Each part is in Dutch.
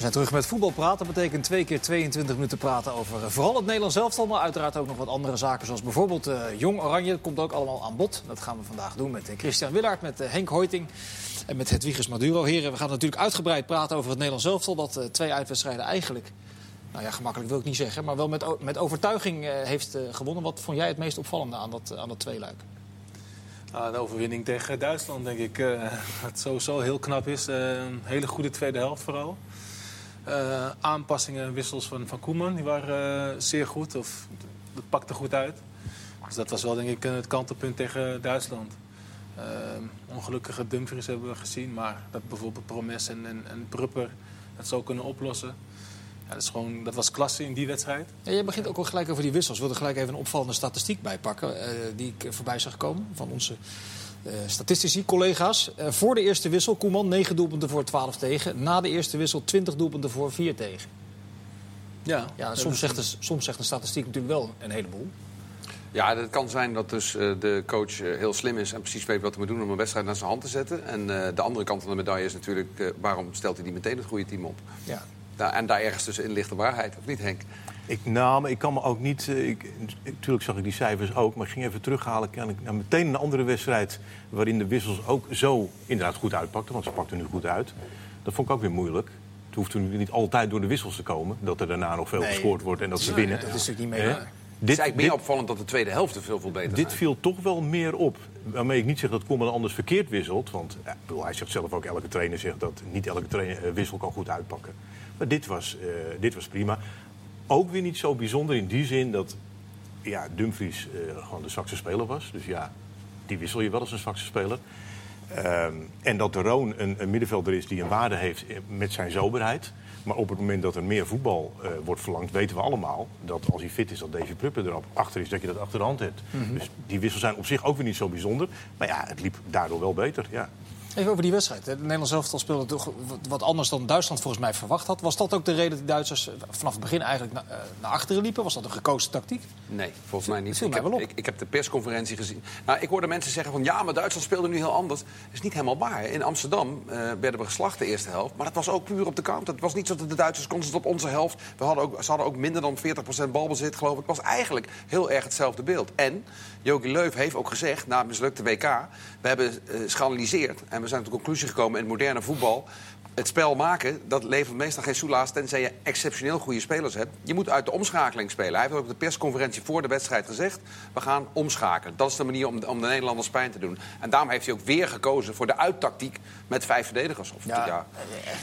We zijn terug met voetbal praten. Dat betekent twee keer 22 minuten praten over eh, vooral het Nederlands elftal. Maar uiteraard ook nog wat andere zaken. Zoals bijvoorbeeld uh, Jong Oranje. Dat komt ook allemaal aan bod. Dat gaan we vandaag doen met uh, Christian Willaert, met Henk Hoiting en met Hedwiges Maduro. Heren, we gaan natuurlijk uitgebreid praten over het Nederlands elftal. Dat twee uitwedstrijden eigenlijk, nou ja, gemakkelijk wil ik niet zeggen. Maar wel met, met overtuiging heeft gewonnen. Wat vond jij het meest opvallende aan dat, aan dat tweeluik? Ah, de overwinning tegen Duitsland, denk ik. wat sowieso heel knap is. een hele goede tweede helft vooral. Uh, aanpassingen, wissels van, van Koeman, die waren uh, zeer goed. Of dat pakte goed uit. Dus dat was wel denk ik het kantelpunt tegen Duitsland. Ongelukkige Dumfries hebben we gezien. Maar dat bijvoorbeeld Promes en, en, en Prupper dat zo kunnen oplossen. Ja, dat, is gewoon, dat was klasse in die wedstrijd. Ja, je begint ook al gelijk over die wissels. Ik wilde gelijk even een opvallende statistiek bijpakken. die ik voorbij zag komen van onze uh, statistici, collega's. Uh, voor de eerste wissel, Koeman 9 doelpunten voor 12 tegen. Na de eerste wissel 20 doelpunten voor 4 tegen. Ja, ja soms, zegt de, soms zegt de statistiek natuurlijk wel een heleboel. Ja, het kan zijn dat dus uh, de coach heel slim is en precies weet wat hij moet doen om een wedstrijd naar zijn hand te zetten. En de andere kant van de medaille is natuurlijk, waarom stelt hij die meteen het goede team op? Ja. Daar, en daar ergens tussen in ligt de waarheid, of niet Henk? Ik, nou, maar ik kan me ook niet. Uh, ik, natuurlijk zag ik die cijfers ook, maar ik ging even terughalen. Kan ik nou, meteen een andere wedstrijd waarin de wissels ook zo inderdaad goed uitpakten. Want ze pakten nu goed uit. Dat vond ik ook weer moeilijk. Het hoeft nu niet altijd door de wissels te komen. Dat er daarna nog veel gescoord wordt en dat ze winnen. Dat is natuurlijk niet mee. Dit, het is eigenlijk meer opvallend dat de tweede helft er veel, veel beter Dit viel toch wel meer op. Waarmee ik niet zeg dat Koeman anders verkeerd wisselt. Want ja, hij zegt zelf ook, elke trainer zegt dat niet elke trainer, uh, wissel kan goed uitpakken. Maar dit was, uh, dit was prima ook weer niet zo bijzonder in die zin dat ja, Dumfries uh, gewoon de zwakste speler was. Dus ja, die wissel je wel als een zwakste speler. Um, en dat de Roon een, een, middenvelder is die een waarde heeft met zijn soberheid. Maar op het moment dat er meer voetbal uh, wordt verlangd, weten we allemaal dat als hij fit is, dat Davy Pruppen erop achter is, dat je dat achter de hand hebt. Mm -hmm. Dus die wissels zijn op zich ook weer niet zo bijzonder. Maar ja, het liep daardoor wel beter. Ja. Even over die wedstrijd. Het Nederlands elftal speelde toch wat anders dan Duitsland volgens mij verwacht had. Was dat ook de reden dat de Duitsers vanaf het begin eigenlijk na, uh, naar achteren liepen? Was dat een gekozen tactiek? Nee, volgens mij niet. Ik heb, ik, ik, heb, de persconferentie gezien. Nou, ik hoorde mensen zeggen van ja, maar Duitsland speelde nu heel anders. Dat is niet helemaal waar. In Amsterdam uh, werden we geslacht de eerste helft. Maar dat was ook puur op de kant. Het was niet zo dat de Duitsers constant op onze helft. We hadden ook, ze hadden ook minder dan 40% balbezit, geloof ik. Het was eigenlijk heel erg hetzelfde beeld. En Jogi Leuf heeft ook gezegd na het mislukte WK... we hebben uh, geanalyseerd en we zijn tot de conclusie gekomen... in het moderne voetbal het spel maken, dat levert meestal geen soelaas... tenzij je exceptioneel goede spelers hebt. Je moet uit de omschakeling spelen. Hij heeft ook op de persconferentie voor de wedstrijd gezegd... we gaan omschakelen. Dat is de manier om, om de Nederlanders pijn te doen. En daarom heeft hij ook weer gekozen voor de uittactiek... met vijf verdedigers. Of ja, ja.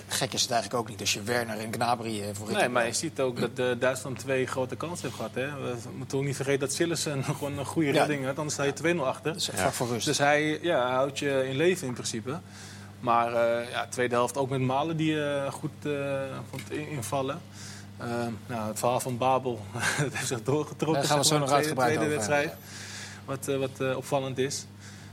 Gek is het eigenlijk ook niet als je Werner en Gnabry eh, voor Nee, maar je ziet ook dat uh, Duitsland twee grote kansen heeft gehad. Hè? We moeten ook niet vergeten dat Sillissen gewoon een goede ja. redding had. Anders sta je 2-0 achter. Dat is echt voor rust. Dus hij ja, houdt je in leven in principe. Maar uh, ja, tweede helft ook met Malen die uh, goed uh, vond invallen. nou, het verhaal van Babel dat heeft zich doorgetrokken. Daar gaan we zo nog uitgebreid tweede wedstrijd. Wat, wat opvallend is.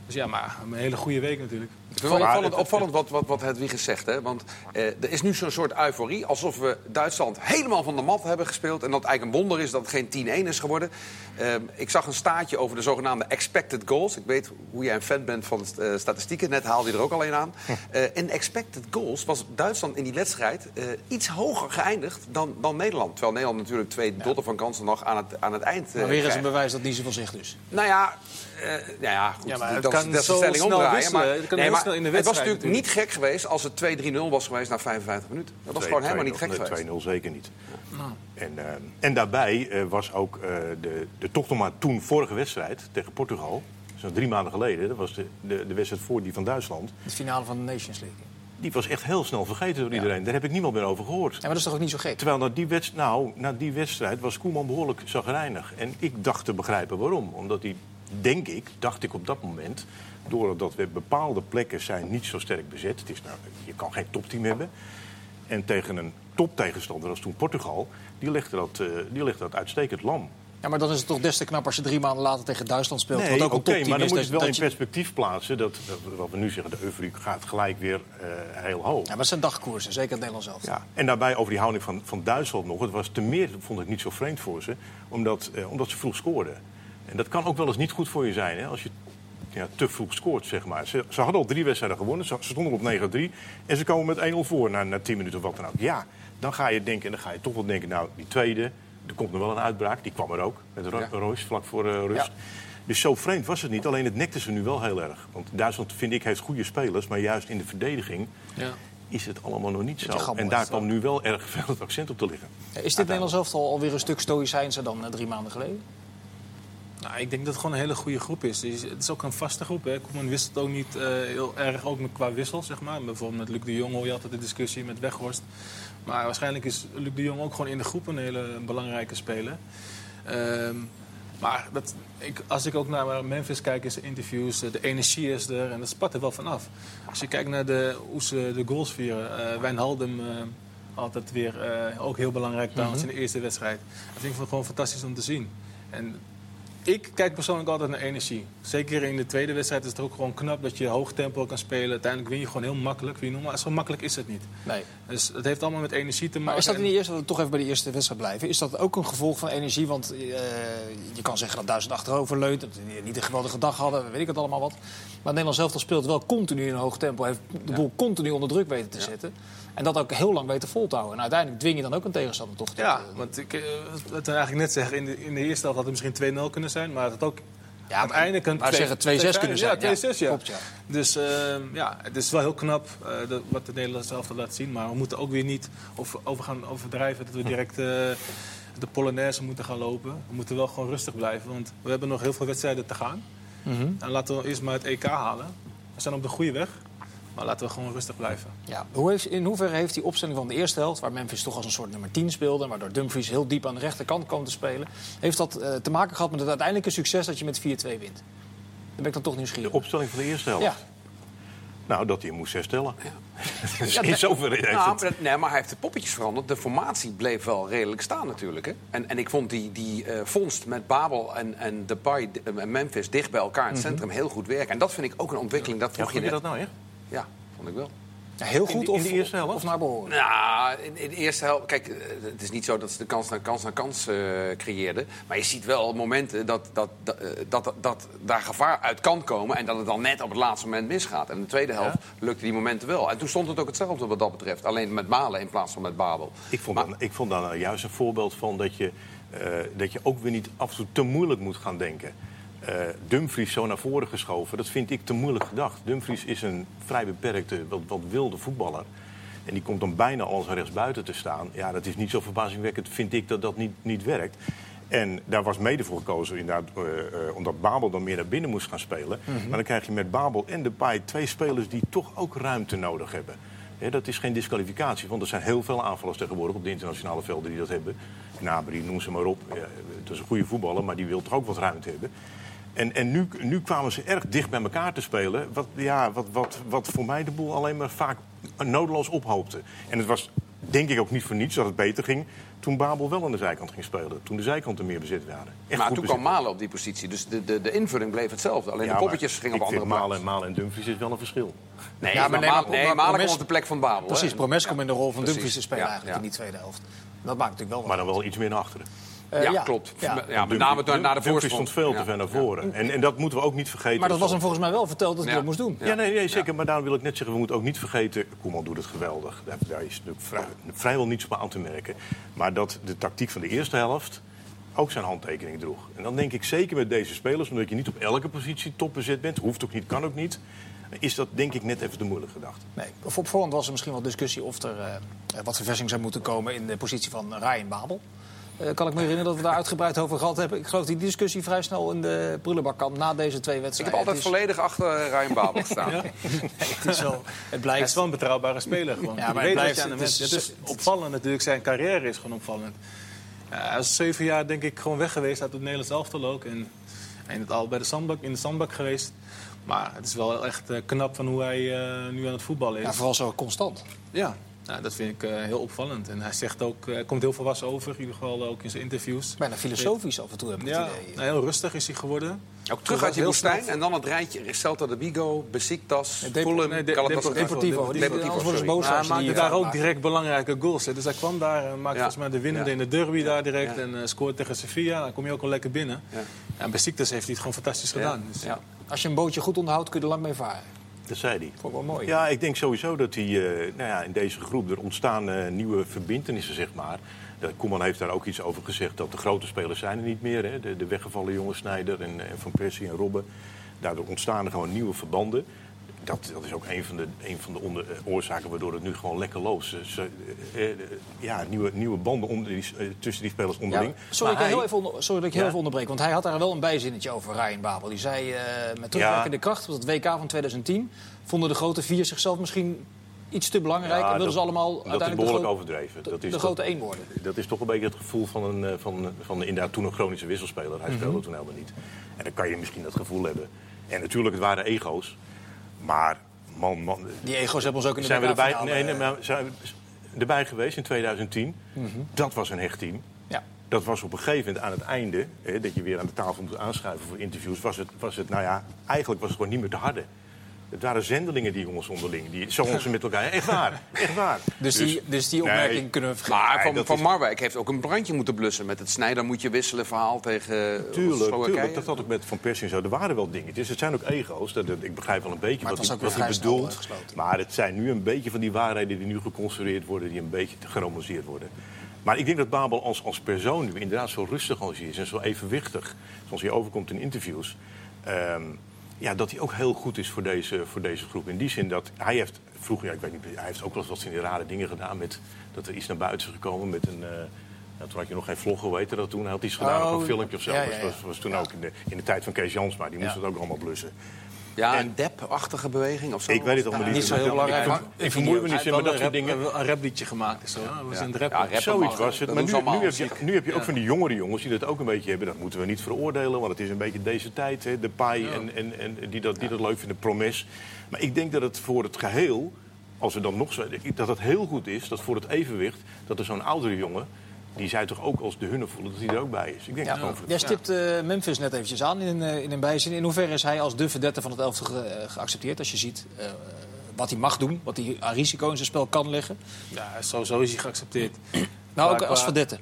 Dus ja, maar een hele goede week natuurlijk. Het is wel opvallend, opvallend wat, wat, wat Hedwiges zegt. Hè? Want eh, er is nu zo'n soort euforie. Alsof we Duitsland helemaal van de mat hebben gespeeld. En dat het eigenlijk een wonder is dat het geen 10-1 is geworden. Uh, ik zag een staatje over de zogenaamde expected goals. Ik weet hoe jij een fan bent van uh, statistieken. Net haalde je er ook al een aan. Uh, in expected goals was Duitsland in die wedstrijd iets hoger geëindigd dan, dan Nederland. Terwijl Nederland natuurlijk twee ja. dotten van kansen nog aan het, aan het eind Maar weer eens een bewijs dat niet zoveel zegt dus. Nou ja, nou ja, goed, ja, maar het dat, kan dat zo stelling omdraaien. Maar, het, kan nee, maar in de het was natuurlijk, natuurlijk, niet gek geweest als het 2-3-0 was geweest na 55 minuten. Dat was 2, gewoon helemaal niet gek geweest. 2-0 zeker niet. Nou. En, uh, en daarbij uh, was ook uh, de, de toch nog maar toen vorige wedstrijd tegen Portugal. Dat is drie maanden geleden. Dat was de, de, de wedstrijd voor die van Duitsland. De finale van de Nations League. Die was echt heel snel vergeten door iedereen. Ja. Daar heb ik niemand meer over gehoord. Ja, maar dat is toch ook niet zo gek? Terwijl na die, wedst, nou, na die wedstrijd was Koeman behoorlijk zagrijnig. En ik dacht te begrijpen waarom. Omdat hij, denk ik, dacht ik op dat moment doordat we bepaalde plekken zijn niet zo sterk bezet. Het is nou, je kan geen topteam hebben. En tegen een toptegenstander als toen Portugal, die legde dat, uh, die legde dat uitstekend lam. Ja, maar dan is het toch des te knap als je drie maanden later tegen Duitsland speelt. Nee, wat ook okay, maar dan is, moet je het wel in perspectief plaatsen. Dat, wat we nu zeggen, de euforie gaat gelijk weer uh, heel hoog. Ja, maar het zijn dagkoersen, zeker het Nederlands zelf. Ja, en daarbij over die houding van, van Duitsland nog. Het was te meer, vond ik niet zo vreemd voor ze, omdat, uh, omdat ze vroeg scoorden. En dat kan ook wel eens niet goed voor je zijn. Hè? Als je ja, te vroeg scoort, zeg maar. Ze, ze hadden al drie wedstrijden gewonnen. Ze, stonden op 9-3. En ze komen met 1-0 voor na, na 10 minuten of wat dan ook. Ja, dan ga je denken, en dan ga je toch wel denken... nou, die tweede, er komt nog wel een uitbraak. Die kwam er ook, met Ro Royce, vlak voor uh, rust. Dus zo vreemd was het niet. Alleen het nekte ze nu wel heel erg. Want Duitsland, vind ik, heeft goede spelers. Maar juist in de verdediging ja. is het allemaal nog niet zo. En daar kwam nu wel erg veel het accent op te liggen. Is dit Nederlands elftal alweer een stuk stoïcijnser dan uh, drie maanden geleden? Nou, ik denk dat het gewoon een hele goede groep is. Het is ook een vaste groep. Hè. Koeman wist het ook niet uh, heel erg, ook qua wissel, zeg maar. Bijvoorbeeld met Luc de Jong hoor je altijd de discussie met Weghorst. Maar waarschijnlijk is Luc de Jong ook gewoon in de groep een hele belangrijke speler. Uh, maar dat, ik, als ik ook naar Memphis kijk in zijn interviews, de energie is er en dat spat er wel vanaf. Als je kijkt naar de, hoe ze de goals vieren, uh, Wijnaldum uh, altijd weer uh, ook heel belangrijk trouwens mm -hmm. in de eerste wedstrijd. Dat vind ik gewoon fantastisch om te zien. En ik kijk persoonlijk altijd naar energie. Zeker in de tweede wedstrijd is het ook gewoon knap dat je hoog tempo kan spelen. Uiteindelijk win je gewoon heel makkelijk. Wie maar zo makkelijk is het niet. Nee. Dus het heeft allemaal met energie te maken. Maar is dat in de eerste, we toch even bij de eerste wedstrijd blijven, is dat ook een gevolg van energie? Want uh, je kan zeggen dat Duitsland achterover leunt, dat ze niet een geweldige dag hadden, weet ik het allemaal wat. Maar Nederland zelf speelt wel continu in een hoog tempo, heeft de boel continu onder druk weten te zetten. En dat ook heel lang weten vol te houden. En uiteindelijk dwing je dan ook een tegenstander toch. Ja, want ik uh, het eigenlijk net zeggen, in de, in de eerste helft had het misschien 2-0 kunnen zijn, maar het had ook ja, maar, uiteindelijk een maar zeggen 2-6 kunnen zijn. Ja, 2-6, ja. ja. Klopt, ja. Dus uh, ja, het is wel heel knap uh, de, wat de Nederlandse zelf laat zien. Maar we moeten ook weer niet over, over gaan overdrijven dat we direct uh, de Polonaise moeten gaan lopen. We moeten wel gewoon rustig blijven, want we hebben nog heel veel wedstrijden te gaan. Mm -hmm. En laten we eerst maar het EK halen. We zijn op de goede weg. Maar laten we gewoon rustig blijven. Ja. Hoe heeft, in hoeverre heeft die opstelling van de eerste helft, waar Memphis toch als een soort nummer 10 speelde, waardoor Dumfries heel diep aan de rechterkant kwam te spelen, heeft dat uh, te maken gehad met het uiteindelijke succes dat je met 4-2 wint? Daar ben ik dan toch nieuwsgierig. De opstelling van de eerste helft? Ja. Nou, dat hij moest herstellen. Ja. dus in zoverre heeft nou, het... Nee, maar hij heeft de poppetjes veranderd. De formatie bleef wel redelijk staan natuurlijk. Hè? En, en ik vond die, die uh, vondst met Babel en, en Depay en Memphis dicht bij elkaar in het mm -hmm. centrum heel goed werken. En dat vind ik ook een ontwikkeling. Dat vroeg ja, je dat nou, hè? Ja, vond ik wel. Ja, heel goed in de, of, in de eerste helft? of naar behoren? Nou, in, in, de eerste helft... Kijk, het is niet zo dat ze de kans naar kans naar kans uh, creëerden. Maar je ziet wel momenten dat, dat, dat, uh, dat, dat daar gevaar uit kan komen... en dat het dan net op het laatste moment misgaat. En in de tweede helft ja? lukte die momenten wel. En toen stond het ook hetzelfde wat dat betreft. Alleen met Malen in plaats van met Babel. Ik vond, maar, dan, ik vond daar juist een voorbeeld van dat je, uh, dat je ook weer niet af en toe te moeilijk moet gaan denken... Uh, Dumfries zo naar voren geschoven, dat vind ik te moeilijk gedacht. Dumfries is een vrij beperkte, wat, wat wilde voetballer. En die komt dan bijna als rechtsbuiten te staan. Ja, dat is niet zo verbazingwekkend, vind ik, dat dat niet, niet werkt. En daar was mede voor gekozen, inderdaad, uh, uh, omdat Babel dan meer naar binnen moest gaan spelen. Mm -hmm. Maar dan krijg je met Babel en Depay twee spelers die toch ook ruimte nodig hebben. He, dat is geen disqualificatie, want er zijn heel veel aanvallers tegenwoordig op de internationale velden die dat hebben. Gnabry, noem ze maar op. Ja, het is een goede voetballer, maar die wil toch ook wat ruimte hebben. En, en nu, nu kwamen ze erg dicht bij elkaar te spelen. Wat, ja, wat, wat, wat voor mij de boel alleen maar vaak nodeloos ophoopte. En het was denk ik ook niet voor niets dat het beter ging toen Babel wel aan de zijkant ging spelen. Toen de zijkanten meer bezet waren. Echt maar toen kwam Malen op die positie. Dus de, de, de invulling bleef hetzelfde. Alleen ja, de poppetjes gingen op andere manier. Malen, Malen en Dumfries is wel een verschil. Nee, ja, maar, maar, nee, nee, Malen komt op de plek van Babel. Precies? Promes komt in de rol van Dumfries te spelen eigenlijk in die tweede helft. Dat maakt natuurlijk wel Maar dan wel iets meer naar achteren. Uh, ja, ja, klopt. Ja. ja met name naar, naar de voorsprong. stond veel te ver naar voren. En, en dat moeten we ook niet vergeten. Maar dat was hem volgens mij wel verteld dat hij dat moest doen. Ja, nee, nee zeker. Maar daarom wil ik net zeggen, we moeten ook niet vergeten... Koeman doet het geweldig. Daar, daar is vrij, vrijwel niets op aan te merken. Maar dat de tactiek van de eerste helft ook zijn handtekening droeg. En dan denk ik zeker met deze spelers... omdat je niet op elke positie topbezet bent... hoeft ook niet, kan ook niet... is dat denk ik net even te moeilijk gedacht. Nee, op voorhand was er misschien wel discussie... of er uh, wat verversing zou moeten komen in de positie van Ryan Babel... Uh, kan ik me herinneren dat we daar uitgebreid over gehad hebben. Ik geloof die discussie vrij snel in de prullenbak kan na deze twee wedstrijden. Ik heb altijd is... volledig achter Ryan Babel gestaan. ja? nee, het, is wel, het blijkt... Hij is wel een betrouwbare speler. Gewoon. Ja, maar het, blijft, het, is, het is opvallend natuurlijk. Zijn carrière is gewoon opvallend. Uh, hij is zeven jaar denk ik gewoon weg geweest uit het Nederlands elftal ook. En, en het al bij de zandbak, in de zandbak geweest. Maar het is wel echt uh, knap van hoe hij uh, nu aan het voetballen is. Ja, vooral zo constant. Ja, nou, dat vind ik uh, heel opvallend. En hij zegt ook, hij komt heel volwassen over, in ieder geval ook in zijn interviews. Bijna filosofisch af en toe heb ik ja, het idee. Nou, heel rustig is hij geworden. Ook terug uit die woestijn en dan het rijtje Celta de Vigo, Besiktas, Fulham, nee, de, Deportivo. Deportivo. Anders worden ze boos. Hij maakte daar ook direct belangrijke goals. Hè. Dus hij kwam daar en maakte ja. volgens mij de winnende ja. in de derby daar direct. En uh, scoort tegen Sevilla. Dan kom je ook wel lekker binnen. Ja. En Besiktas heeft hij het gewoon fantastisch gedaan. Dus, ja. als je een bootje goed onderhoudt, kun je er lang mee varen. Dat zei hij. Vond ik wel mooi. Ja, ik denk sowieso dat hij, uh, nou ja, in deze groep er ontstaan uh, nieuwe verbindenissen, zeg maar. Koeman heeft daar ook iets over gezegd dat de grote spelers zijn er niet meer. Hè? De, de weggevallen jongen Snijder en, en Van Persie en Robben. Daardoor ontstaan er gewoon nieuwe verbanden dat, dat is ook een van de, een van de onder, eh, oorzaken waardoor het nu gewoon lekker loopt. Ze, eh, eh, ja, nieuwe, nieuwe banden onder die, tussen die spelers onderling. Ja, sorry, dat ik heel even onder, sorry dat ik heel even onderbreek, want hij had daar wel een bijzinnetje over, Ryan Babel. Die zei uh, met terugwerkende kracht op het WK van 2010 vonden de grote vier zichzelf misschien iets te belangrijk. en wilden ze allemaal dat is behoorlijk overdreven. De, dat is de grote één worden. Dat is toch een beetje het gevoel van een, van, van inderdaad toen een chronische wisselspeler. Hij speelde mm -hmm. toen helemaal niet. En dan kan je misschien dat gevoel hebben. En natuurlijk, het waren ego's. Maar man, man. Die ego's hebben ons ook in de zijn we erbij, nee, nee, maar zijn we erbij geweest in 2010. Mm -hmm. Dat was een hecht team. Ja. Dat was op een gegeven moment aan het einde, hè, dat je weer aan de tafel moet aanschuiven voor interviews, was het, was het, nou ja, eigenlijk was het gewoon niet meer te harde. Het waren zendelingen, die jongens onderling. Die, zo ze met elkaar. Echt waar. Echt waar. Dus, die, dus die opmerking nee, kunnen we vergeten. Maar Van, van Marwijk heeft ook een brandje moeten blussen. Met het snijder moet je wisselen verhaal tegen Tuurlijk, tuurlijk. Dat had ik met Van Persie zo. Er waren wel dingetjes. Het zijn ook ego's. Dat, ik begrijp wel een beetje maar wat hij, wat bedoelt. Maar het zijn nu een beetje van die waarheden die nu geconstrueerd worden. Die een beetje geromanceerd worden. Maar ik denk dat Babel als, als persoon nu inderdaad zo rustig als hij is. En zo evenwichtig. Zoals hij overkomt in interviews. Um, ja, dat hij ook heel goed is voor deze, voor deze groep. In die zin dat hij heeft vroeger, ja, ik weet niet, hij heeft ook wel eens wat die rare dingen gedaan met dat er iets naar buiten is gekomen met een. Uh, nou, toen had je nog geen vlog, heette dat toen? Hij had iets gedaan, oh, of een filmpje of zo. Ja, ja, ja. Dat was, was, toen ook in de, in de tijd van Kees Jansma, die moest het ook allemaal blussen. Ja, een dep-achtige beweging of zo? Ik weet het allemaal niet. Niet zo heel belangrijk. Ik, ik vermoei me niet met dat soort dingen. Een rapliedje gemaakt. Zo. Ja, was een rap. Ja, Zoiets was het. Maar nu, nu, heb je, nu heb je ook van die jongere jongens die dat ook een beetje hebben. Dat moeten we niet veroordelen, want het is een beetje deze tijd. Hè, de paai en, en, en die, dat, die dat leuk vinden, promes. Maar ik denk dat het voor het geheel, als we dan nog zo... dat het heel goed is, dat voor het evenwicht... dat er zo'n oudere jongen die zij toch ook als de hunne voelen dat hij er ook bij is. Ik denk ja. dat Jij stipt uh, Memphis net eventjes aan in, uh, in een bijzin. In hoeverre is hij als de verdette van het elftal ge geaccepteerd? Als je ziet uh, wat hij mag doen, wat hij aan risico in zijn spel kan leggen. Ja, sowieso is hij geaccepteerd. nou, ook als verdette.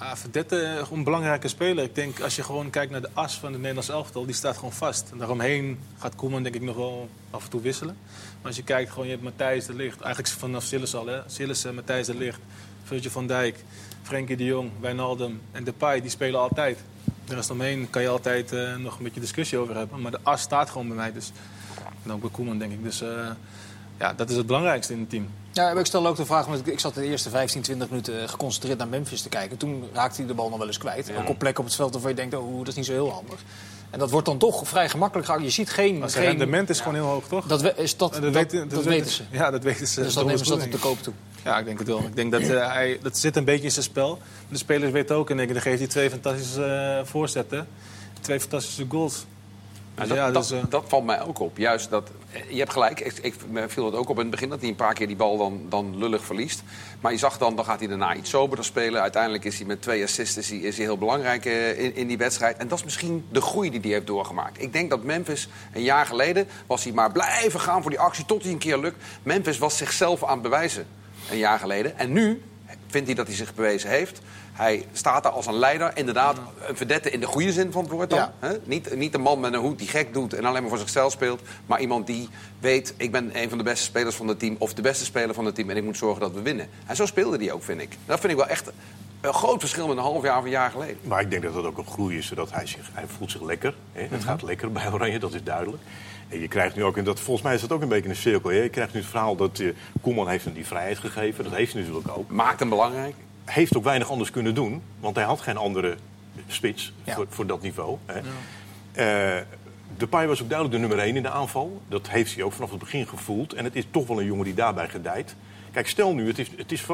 Ja, verdette, een belangrijke speler. Ik denk, als je gewoon kijkt naar de as van het Nederlands elftal, die staat gewoon vast. En daaromheen gaat Koeman denk ik nog wel af en toe wisselen. Maar als je kijkt, gewoon, je hebt Matthijs de Ligt. Eigenlijk vanaf Sillis al, hè. Sillis, Matthijs de Ligt, Virgil van Dijk. Frenkie de Jong, Wijnaldum en Depay, die spelen altijd. De rest omheen kan je altijd uh, nog een beetje discussie over hebben. Maar de as staat gewoon bij mij. Dus, en ook bij Koeman, denk ik. Dus uh, ja, dat is het belangrijkste in het team. Ja, ik stel ook de vraag, want ik zat de eerste 15, 20 minuten geconcentreerd naar Memphis te kijken. Toen raakte hij de bal nog wel eens kwijt. Ja. Ook op plekken op het veld waarvan je denkt, oh, dat is niet zo heel handig. En dat wordt dan toch vrij gemakkelijk gehouden. Je ziet geen... Maar geen rendement is ja. gewoon heel hoog, toch? Dat, is dat, dat, dat, weten, dat weten ze. Ja, dat weten ze. Dus dan nemen ze dat op de koop toe. Ja, ik denk het wel. Ik denk dat uh, hij, dat zit een beetje in zijn spel. De spelers weten ook, en dan geeft hij twee fantastische uh, voorzetten. Twee fantastische goals. Dus dat, ja, dus, dat, uh... dat, valt mij ook op. Juist dat, je hebt gelijk, ik, ik viel het ook op in het begin... dat hij een paar keer die bal dan, dan lullig verliest. Maar je zag dan, dan gaat hij daarna iets soberder spelen. Uiteindelijk is hij met twee assists is hij, is hij heel belangrijk in, in die wedstrijd. En dat is misschien de groei die hij heeft doorgemaakt. Ik denk dat Memphis een jaar geleden was hij maar blijven gaan voor die actie... tot hij een keer lukt. Memphis was zichzelf aan het bewijzen een jaar geleden. En nu vindt hij dat hij zich bewezen heeft. Hij staat daar als een leider, inderdaad een verdette in de goede zin van het woord dan. Ja. Niet, niet een man met een hoed die gek doet en alleen maar voor zichzelf speelt. Maar iemand die weet, ik ben een van de beste spelers van het team... of de beste speler van het team en ik moet zorgen dat we winnen. En zo speelde hij ook, vind ik. Dat vind ik wel echt een groot verschil met een half jaar of een jaar geleden. Maar ik denk dat dat ook een groei is, zodat hij, zich, hij voelt zich lekker. Hè? Het gaat lekker bij Oranje, dat is duidelijk. En je krijgt nu ook, en dat, volgens mij is dat ook een beetje een cirkel. Hè? Je krijgt nu het verhaal dat uh, Koeman heeft hem die vrijheid gegeven. Dat heeft hij natuurlijk ook. Maakt hem belangrijk. Heeft ook weinig anders kunnen doen. Want hij had geen andere spits ja. voor, voor, dat niveau. Hè? Ja. Uh, Depay was ook duidelijk de nummer 1 in de aanval. Dat heeft hij ook vanaf het begin gevoeld. En het is toch wel een jongen die daarbij gedijt. Kijk, stel nu, het is, het is,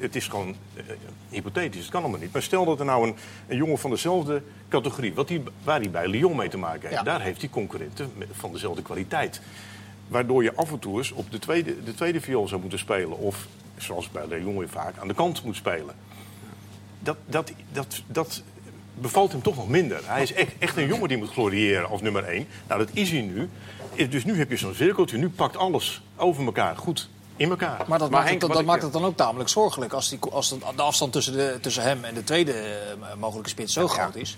het is gewoon uh, hypothetisch, het kan allemaal niet. Maar stel dat er nou een, een jongen van dezelfde categorie, wat die, waar hij bij Lyon mee te maken heeft, ja. daar heeft hij concurrenten van dezelfde kwaliteit. Waardoor je af en toe eens op de tweede, de tweede viool zou moeten spelen. Of, zoals bij Lyon weer vaak, aan de kant moet spelen. Dat, dat, dat, dat bevalt hem toch nog minder. Hij is echt, echt een jongen die moet gloriëren als nummer 1. Nou, dat is hij nu. Dus nu heb je zo'n cirkeltje. Nu pakt alles over elkaar goed in elkaar. Maar dat, maakt, het, dat maakt het dan ook tamelijk zorgelijk als, die, als de afstand tussen, de, tussen hem en de tweede uh, mogelijke spits zo ja, groot is.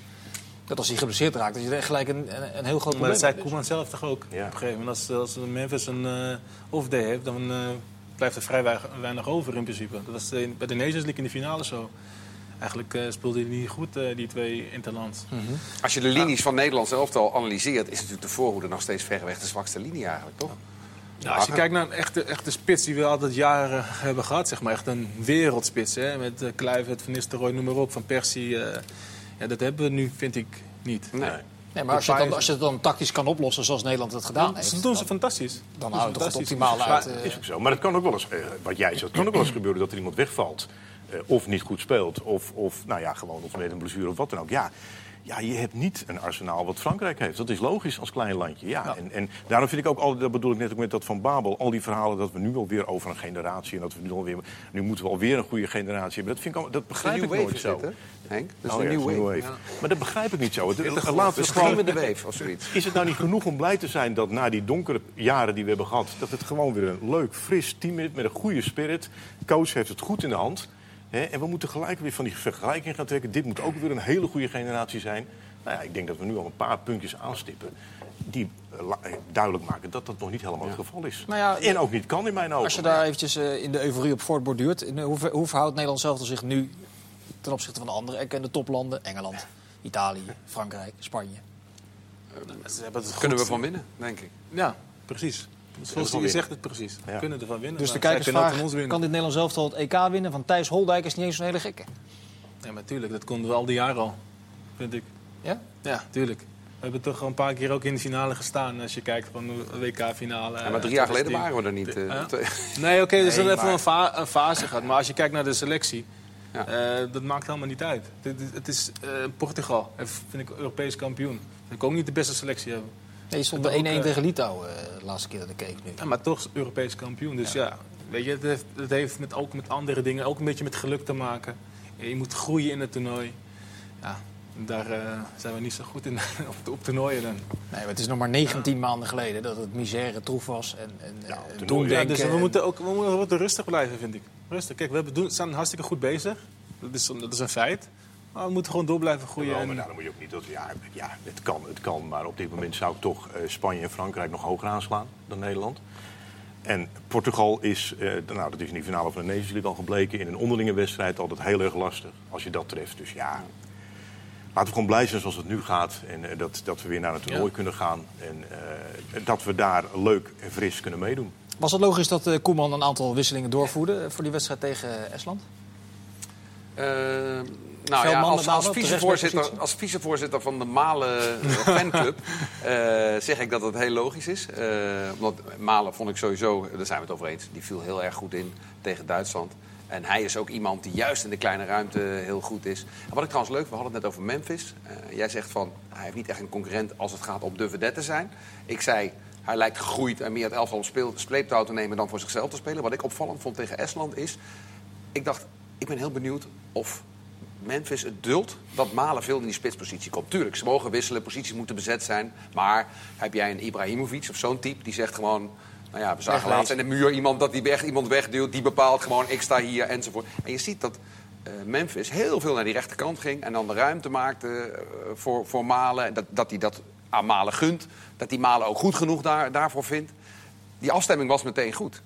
Dat als hij geblesseerd raakt, dat je er gelijk een, een, heel groot probleem Maar dat zei hebt. Koeman zelf toch ook? Ja. Op een gegeven moment, als, als Memphis een uh, off-day heeft, dan uh, blijft er vrij weinig, weinig, over in principe. Dat was de, bij de Nations League in de finale zo. Eigenlijk uh, speelde hij niet goed, die twee interlands. Mm -hmm. Als je de linies van Nederland zelf al analyseert, is natuurlijk de voorhoede nog steeds verreweg de zwakste linie eigenlijk, toch? Ja, als je kijkt naar een echte, echte spits die we altijd jaren hebben gehad, zeg maar. Echt een wereldspits, hè. Met uh, Kluivert, Van Nistelrooy, noem maar op, Van Persie. Uh, ja, dat hebben we nu, vind ik, niet. Nee. Nee, maar als je, dan, als je het dan tactisch kan oplossen zoals Nederland het gedaan heeft... Dat doen ze fantastisch. Dan houdt het toch het optimaal uit. Maar, is ook zo. Maar het kan ook wel eens, uh, wat jij zegt, het kan ook wel eens gebeuren dat er iemand wegvalt. Uh, of niet goed speelt. Of, of nou ja, gewoon of met een blessure of wat dan ook. Ja, ja, je hebt niet een arsenaal wat Frankrijk heeft. Dat is logisch als klein landje. Ja. ja. En, en, daarom vind ik ook altijd, dat bedoel ik net ook met dat van Babel, al die verhalen dat we nu alweer over een generatie en dat we nu alweer, nu moeten we alweer een goede generatie hebben. Dat, vind ik, al, dat begrijp ik nooit zo. Dit, Henk? Dat is oh, een ja, nieuwe wave. wave. Ja. Maar dat begrijp ik niet zo. Het, het, het de wave of zoiets. Is het nou niet genoeg om blij te zijn dat na die donkere jaren die we hebben gehad, dat het gewoon weer een leuk, fris team is met een goede spirit. Coach heeft het goed in de hand. Hè, en we moeten gelijk weer van die vergelijking gaan trekken. Dit moet ook weer een hele goede generatie zijn. Nou ja, ik denk dat we nu al een paar puntjes aanstippen die uh, duidelijk maken dat dat nog niet helemaal ja. het geval is. Nou ja, en ook niet kan in mijn ogen. Als je daar eventjes uh, in de euforie op voortborduurt, hoe, hoe verhoudt Nederland zelf zich nu ten opzichte van de andere erkende toplanden? Engeland, Italië, Frankrijk, Spanje. Uh, Kunnen we van winnen, denk ik. Ja, precies. Zoals je zegt het precies. We kunnen ervan winnen. Dus de kijkersvraag, kan dit Nederlands zelf het EK winnen van Thijs Holdijk is niet eens zo'n hele gekke. Ja, maar tuurlijk, dat konden we al die jaren al, vind ik. Ja? Ja, tuurlijk. We hebben toch al een paar keer ook in de finale gestaan. Als je kijkt van de WK-finale. Ja, maar drie jaar geleden waren we er niet. Uh, ja? Nee, oké, okay, dus nee, dat heeft maar... een, fa een, fase gehad. Maar als je kijkt naar de selectie, ja. uh, dat maakt helemaal niet uit. Het, het is uh, Portugal, vind ik Europees kampioen. Dat kan ook niet de beste selectie hebben. Nee, je stond 1-1 tegen Litouwen de laatste keer dat ik keek nu. Ja, maar toch Europees kampioen. Dus ja, weet je, het heeft, het heeft met, ook met andere dingen, ook een beetje met geluk te maken. Je moet groeien in het toernooi. Ja, daar uh, zijn we niet zo goed in op, op toernooien dan. Nee, maar het is nog maar 19 ja. maanden geleden dat het misère troef was. En, en ja, dus we moeten ook we moeten rustig blijven, vind ik. Rustig. Kijk, we hebben, doen, zijn hartstikke goed bezig. Dat is, dat is een feit. Maar we moeten gewoon door blijven groeien. Ja, maar daarom moet je ook niet dat, ja, ja, het kan, het kan. Maar op dit moment zou ik toch uh, Spanje en Frankrijk nog hoger aanslaan dan Nederland. En Portugal is, uh, nou, dat is in die finale van de Nations League al gebleken, in een onderlinge wedstrijd altijd heel erg lastig als je dat treft. Dus ja, laten we gewoon blij zijn zoals het nu gaat. En uh, dat, dat we weer naar het toernooi ja. kunnen gaan. En uh, dat we daar leuk en fris kunnen meedoen. Was het logisch dat Koeman een aantal wisselingen doorvoerde voor die wedstrijd tegen Estland? Nou ja, als, als, vicevoorzitter, als vicevoorzitter van de Malen fanclub zeg ik dat het heel logisch is. omdat Malen vond ik sowieso, daar zijn we het over eens, die viel heel erg goed in tegen Duitsland. En hij is ook iemand die juist in de kleine ruimte heel goed is. En wat ik trouwens leuk, we hadden het net over Memphis. Uh, jij zegt van, hij heeft niet echt een concurrent als het gaat om de vedette zijn. Ik zei, hij lijkt gegroeid en meer het elftal op sleeptouw te nemen dan voor zichzelf te spelen. Wat ik opvallend vond tegen Estland is... Ik dacht, ik ben heel benieuwd of Memphis het duldt dat Malen veel in die spitspositie komt. Tuurlijk, ze mogen wisselen, posities moeten bezet zijn. Maar heb jij een Ibrahimovic of zo'n type die zegt gewoon... Nou ja, we zagen laatst in de muur iemand dat die weg, iemand wegduwt. Die bepaalt gewoon, ik sta hier enzovoort. En je ziet dat uh, Memphis heel veel naar die rechterkant ging. En dan de ruimte maakte uh, voor, voor Malen. Dat, dat hij dat aan Malen gunt. Dat die Malen ook goed genoeg daar, daarvoor vindt. Die afstemming was meteen goed.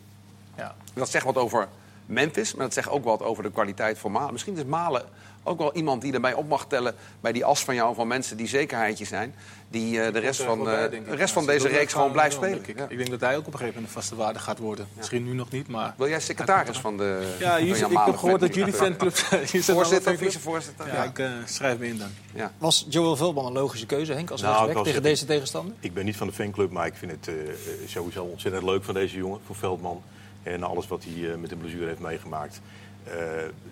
Ja. Dat zegt wat over Memphis, maar dat zegt ook wat over de kwaliteit van Malen. Misschien is Malen ook wel iemand die erbij op mag tellen bij die as van jou van mensen die zekerheidje zijn. Die uh, de rest van, uh, de rest van deze reeks gewoon blijft spelen. Ik. Ja. ik denk dat hij ook op een gegeven moment een vaste waarde gaat worden. Ja. Misschien nu nog niet, maar... Wil jij secretaris van de Ja, jullie, ik heb gehoord dat jullie fanclub... Voorzitter, vicevoorzitter. Ja, ik uh, schrijf me in dan. Ja. Was Joel Veldman een logische keuze, Henk, als nou, tegen deze tegenstander? Ik ben niet van de fanclub, maar ik vind het sowieso ontzettend leuk van deze jongen, voor Veldman. En alles wat hij met de blessure heeft meegemaakt. Uh,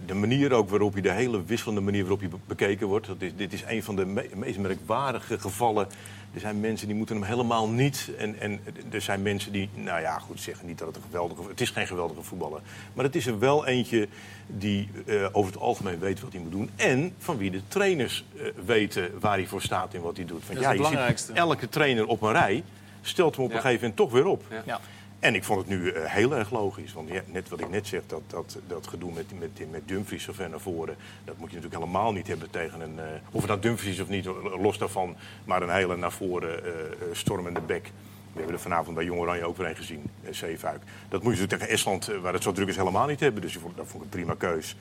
de manier ook waarop hij, de hele wisselende manier waarop hij bekeken wordt. Dat is, dit is een van de me meest merkwaardige gevallen. Er zijn mensen die moeten hem helemaal niet. En, en er zijn mensen die, nou ja, goed zeggen niet dat het een geweldige... Het is geen geweldige voetballer. Maar het is er wel eentje die uh, over het algemeen weet wat hij moet doen. En van wie de trainers uh, weten waar hij voor staat en wat hij doet. Want, dat is ja, het belangrijkste. Ziet, elke trainer op een rij stelt hem op ja. een gegeven moment toch weer op. Ja. En ik vond het nu uh, heel erg logisch. Want ja, net wat ik net zeg, dat, dat, dat gedoe met, met, met Dumfries ver naar voren... dat moet je natuurlijk helemaal niet hebben tegen een... Uh, of het nou Dumfries is of niet, los daarvan... maar een hele naar voren uh, stormende bek. We hebben er vanavond bij Jong Oranje ook weer een gezien, Zeefuik. Dat moet je natuurlijk tegen Estland, waar het zo druk is, helemaal niet hebben. Dus dat vond ik een prima keus.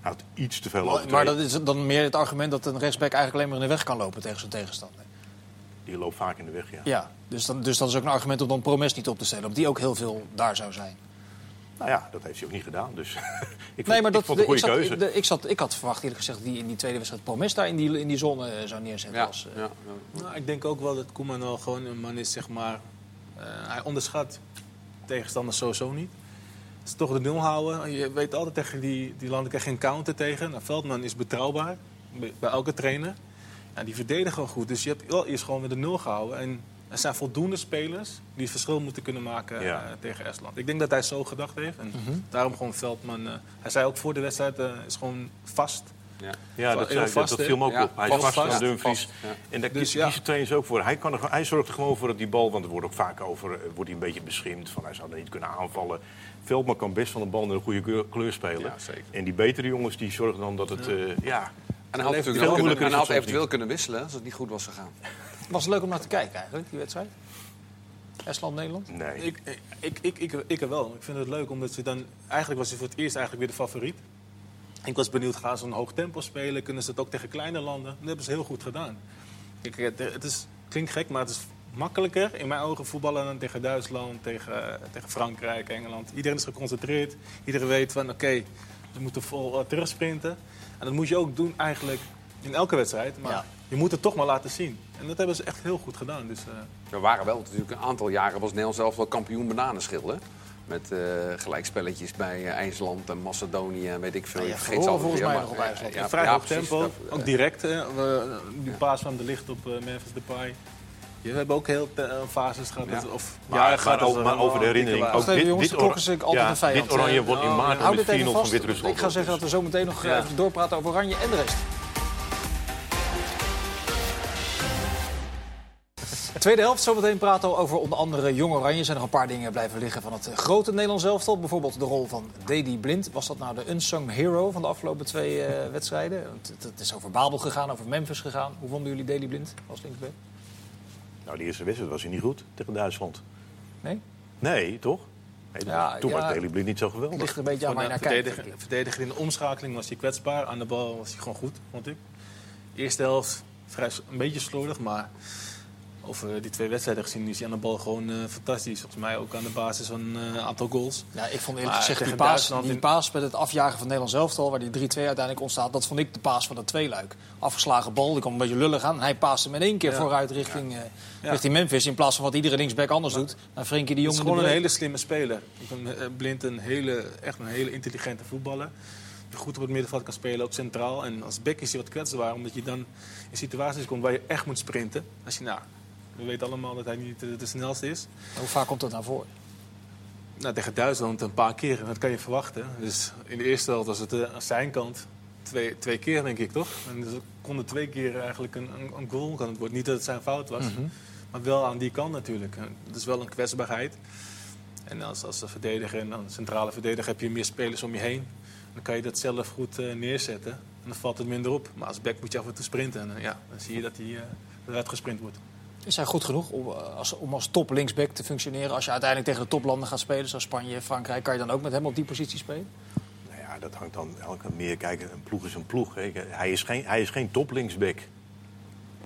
Hij had iets te veel Maar, maar dat is dan meer het argument dat een rechtsback eigenlijk alleen maar in de weg kan lopen tegen zijn tegenstander. Die loopt vaak in de weg, ja. Ja, dus, dan, dus dat is ook een argument om dan Promes niet op te stellen. Omdat die ook heel veel daar zou zijn. Nou ja, dat heeft hij ook niet gedaan. Dus ik vond, nee, maar dat, ik vond een goede ik keuze. ik, zat, ik had verwacht eerlijk gezegd die in die tweede wedstrijd Promes daar in die, in die zone eh, zou neerzetten. Ja, als, uh... ja, ja. Nou, ik denk ook wel dat Koeman wel gewoon een man is, zeg maar... Uh, hij onderschat tegenstanders sowieso niet. Het is toch de nul houden. Je weet altijd tegen die, die landen krijg je een counter tegen. Nou, Veldman is betrouwbaar bij elke trainer. Ja, die verdedigen gewoon goed. Dus je hebt wel eerst gewoon met de nul gehouden. En er zijn voldoende spelers die het verschil moeten kunnen maken uh, tegen Estland. Ik denk dat hij zo gedacht heeft. En mm -hmm. daarom gewoon Veldman. Uh, hij zei ook voor de wedstrijd: uh, is gewoon vast. Ja, ja dat, zei, vast, dat, viel me ook op. Hij is vast, vast van Dumfries. En daar dus, kiezen trainers ook voor. Hij, kan er, hij zorgt er gewoon voor dat die bal, want er wordt ook vaak over wordt hij een beetje beschimd. Van hij zou er niet kunnen aanvallen. Veldman kan best van de bal in een goede kleur spelen. En die betere jongens die zorgen dan dat het. ja en hij had, eventueel, kunnen, en had eventueel kunnen wisselen als het niet goed was gegaan. Was het leuk om naar te kijken eigenlijk, die wedstrijd? Estland-Nederland? Nee. Ik, ik, ik, ik, ik er wel. Ik vind het leuk omdat ze dan... Eigenlijk was hij voor het eerst eigenlijk weer de favoriet. Ik was benieuwd, gaan ze een hoog tempo spelen? Kunnen ze het ook tegen kleine landen? Dat hebben ze heel goed gedaan. Ik, het is, klinkt gek, maar het is makkelijker in mijn ogen voetballen dan tegen Duitsland, tegen, tegen Frankrijk, Engeland. Iedereen is geconcentreerd. Iedereen weet van oké, okay, we moeten vol uh, terugsprinten. En dat moet je ook doen eigenlijk in elke wedstrijd. Maar je moet het toch maar laten zien. En dat hebben ze echt heel goed gedaan. Dus, uh... Er waren wel natuurlijk een aantal jaren was Nederland zelf wel kampioen bananenschillen. Met uh, gelijkspelletjes bij uh, IJsland en Macedonië en weet ik veel. Ja, je vergeet ze volgens mij nog op IJsland. Ja, vrij hoog tempo, ook direct. we, die paas van de licht op Memphis Depay. Je hebt ook heel fases gehad. Ja. Of, maar, ja, gaat over, maar over de herinnering. Ook dit, jongens, dit, or is altijd een vijand. Dit oranje wordt in maart oh, met 4-0 van Wit-Rusland. Ik ga zeggen dat we zo meteen nog even doorpraten over oranje en de rest. Tweede helft, zometeen praten we over onder andere Jong Oranje. Er zijn nog een paar dingen blijven liggen van het grote Nederlands elftal. Bijvoorbeeld de rol van Dedy Blind. Was dat nou de unsung hero van de afgelopen twee uh, wedstrijden? Het, is over Babel gegaan, over Memphis gegaan. Hoe vonden jullie Dedy Blind als linksback? Nou, de eerste wedstrijd was hij niet goed tegen Duitsland. Nee? Nee, toch? Nee, ja, toen ja, was Daley Blind niet zo geweldig. ligt een beetje aan mij naar verdediger, verdediger in de omschakeling was hij kwetsbaar. Aan de bal was hij gewoon goed, vond ik. Eerste helft vrij, een beetje slordig, maar over die twee wedstrijden gezien is hij aan de bal gewoon uh, fantastisch. Volgens mij ook aan de basis van een uh, aantal goals. Ja, ik vond eerlijk gezegd die paas, die paas met het afjagen van Nederland zelftal, waar die 3-2 uiteindelijk ontstaat, dat vond ik de paas van de tweeluik. Afgeslagen bal, die kwam een beetje lullig aan. Hij paaste met één keer vooruit richting, ja. Uh, richting Memphis, in plaats van wat iedere linksback anders doet. Naar Frenkie de Jong. Het is gewoon een hele slimme speler. Ik vind Blind een hele, echt een hele intelligente voetballer goed op het middenveld kan spelen, ook centraal. En als back is hij wat kwetsbaar, omdat je dan in situaties komt waar je echt moet sprinten. Als je nou, we weten allemaal dat hij niet de, de snelste is. Hoe vaak komt dat naar voren? Nou, tegen Duitsland een paar keer. Dat kan je verwachten. Dus in de eerste helft was het uh, aan zijn kant twee, twee keer, denk ik, toch? En dus konden twee keer eigenlijk een, een, een goal kan het worden. Niet dat het zijn fout was, mhm. maar wel aan die kant natuurlijk. Het is wel een kwetsbaarheid. En als, als verdediger en als centrale verdediger heb je meer spelers om je heen. Dan kan je dat zelf goed uh, neerzetten. En dan valt het minder op. Maar als back moet je af en toe sprinten. En uh, ja, dan zie je dat hij eruit gesprint wordt. Is hij goed genoeg om eh, als, om als top linksback te functioneren? Als je uiteindelijk tegen de toplanden gaat spelen, zoals Spanje, Frankrijk, kan je dan ook met hem op die positie spelen? Nou ja, dat hangt dan elke meer. Kijk, een ploeg is een ploeg. Hij is geen, hij is geen top linksback.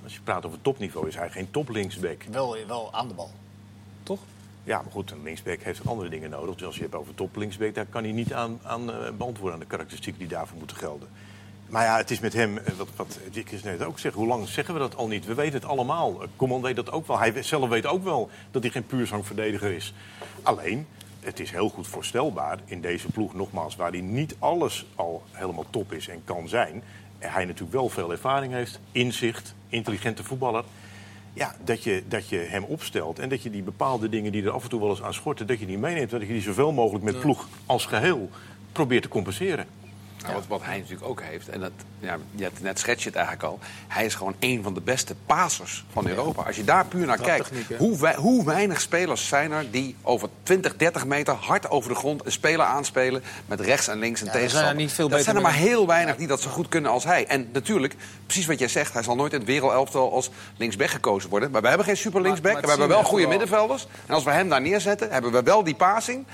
Als je praat over topniveau, is hij geen top linksback. Wel, wel aan de bal, toch? Ja, maar goed, een linksback heeft andere dingen nodig. Dus als je het hebt over top linksback, daar kan hij niet aan, aan uh, beantwoorden aan de karakteristieken die daarvoor moeten gelden. Maar ja, het is met hem, eh, wat, wat Dick net ook zegt, hoe lang zeggen we dat al niet? We weten het allemaal. Command weet dat ook wel. Hij zelf weet ook wel dat hij geen puurzangverdediger is. Alleen, het is heel goed voorstelbaar in deze ploeg, nogmaals, waar hij niet alles al helemaal top is en kan zijn. En hij natuurlijk wel veel ervaring heeft, inzicht, intelligente voetballer. Ja, dat je, dat je hem opstelt en dat je die bepaalde dingen die er af en toe wel eens aan schorten, dat je die meeneemt. Dat je die zoveel mogelijk met ploeg als geheel probeert te compenseren. Nou, wat, wat, hij natuurlijk ook heeft, en dat, ja, net schets je het eigenlijk al. Hij is gewoon een van de beste pasers van Europa. Als je daar puur naar kijkt, hoe, hoe, weinig spelers zijn er die over 20, 30 meter hard over de grond een speler aanspelen met rechts en links en ja, tegenstander. Zijn dat zijn er maar heel weinig die dat zo goed kunnen als hij. En natuurlijk, precies wat jij zegt, hij zal nooit in het wereldelftal als linksback gekozen worden. Maar we hebben geen super linksback, we hebben wel goede middenvelders. En als we hem daar neerzetten, hebben we wel die passing.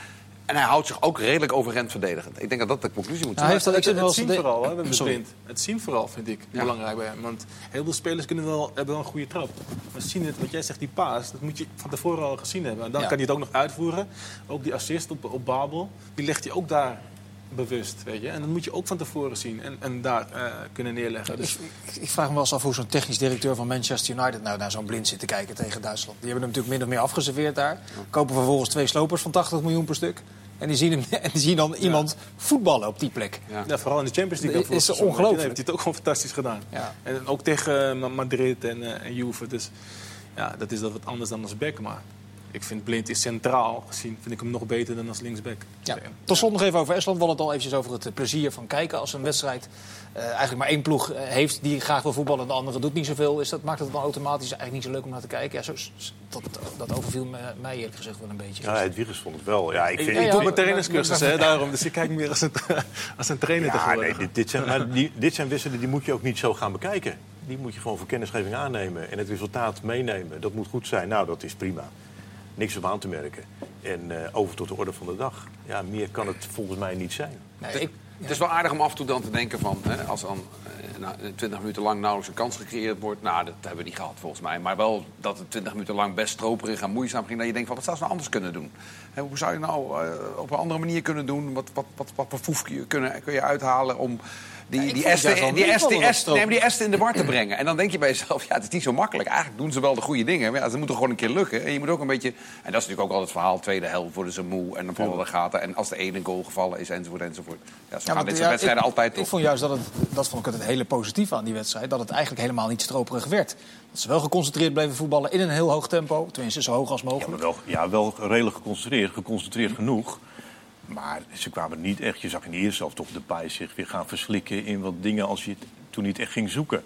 En hij houdt zich ook redelijk overeind verdedigend. Ik denk dat dat de conclusie moet zijn. Nou, heeft dat, het, zien vooral, hè, met Het zien vooral vind ik belangrijk bij hem. Want heel veel spelers kunnen wel, hebben wel een goede trap. Maar zien het, wat jij zegt, die paas, dat moet je van tevoren al gezien hebben. En dan kan hij het ook nog uitvoeren. Ook die assist op, op Babel, die legt hij ook daar bewust. Weet je? En dat moet je ook van tevoren zien en, en daar uh, kunnen neerleggen. Dus... Ik, ik, vraag me wel eens af hoe zo'n technisch directeur van Manchester United nou naar zo'n blind zit te kijken tegen Duitsland. Die hebben hem natuurlijk min of meer afgeserveerd daar. Kopen vervolgens twee slopers van 80 miljoen per stuk. En die zien, hem, en die zien dan iemand voetballen op die plek. Ja. ja. vooral in de Champions League. Dat is ongelooflijk. heeft hij het ook gewoon fantastisch gedaan. Ja. En ook tegen uh, Madrid en, uh, en Juve. Dus ja, dat is dat wat anders dan als back. Ik vind Blind is centraal gezien, vind ik hem nog beter dan als linksback. Ja. Tot slot nog even over Estland. We hadden het al eventjes over het plezier van kijken. Als een wedstrijd uh, eigenlijk maar één ploeg uh, heeft die graag wil voetballen en de andere doet niet zoveel. Is dat, maakt het dan automatisch eigenlijk niet zo leuk om naar te kijken? Ja, zo, dat, dat overviel me, mij eerlijk gezegd wel een beetje. Ja, het virus vond het wel. Ja, ik, vind, ik, ik doe mijn trainerscursus, hè, daarom. Dus ik kijk meer als een, als een trainer ja, nee, dit, dit, zijn, die, dit zijn wisselen die moet je ook niet zo gaan bekijken. Die moet je gewoon voor kennisgeving aannemen en het resultaat meenemen. Dat moet goed zijn. Nou, dat is prima niks op aan te merken. En uh, over tot de orde van de dag. Ja, meer kan het volgens mij niet zijn. Nee, ik, Het is wel aardig om af en toe dan te denken van... Hè, als dan uh, nou, 20 minuten lang nauwelijks een kans gecreëerd wordt... nou, dat hebben we niet gehad volgens mij. Maar wel dat het 20 minuten lang best stroperig en moeizaam ging... dat je denkt van, wat zou ze nou anders kunnen doen? Hè, hoe zou je nou uh, op een andere manier kunnen doen? Wat, wat, wat, wat, wat foef kun je, kun je uithalen om die, die, Esten, die, Esten, die, die Esten in de war te brengen. En dan denk je bij jezelf, ja, het is niet zo makkelijk. Eigenlijk doen ze wel de goede dingen. Maar ja, ze moeten gewoon een keer lukken. En je moet ook een beetje... En dat is natuurlijk ook altijd het verhaal. Tweede helft worden ze moe en dan vallen de gaten. En als de ene goal gevallen is, enzovoort, enzovoort. Ja, zo ja, gaan dit soort wedstrijden altijd Ik vond juist dat het... Dat vond ik het hele positieve aan die wedstrijd. Dat het eigenlijk helemaal niet stroperig werd. Dat ze wel geconcentreerd bleven voetballen in een heel hoog tempo. Tenminste, zo hoog als mogelijk. Ja, wel, ja, wel redelijk geconcentreerd. Geconcentreerd genoeg. Maar ze kwamen niet echt. Je zag in de eerste helft toch de paai zich weer gaan verslikken in wat dingen als je toen niet echt ging zoeken.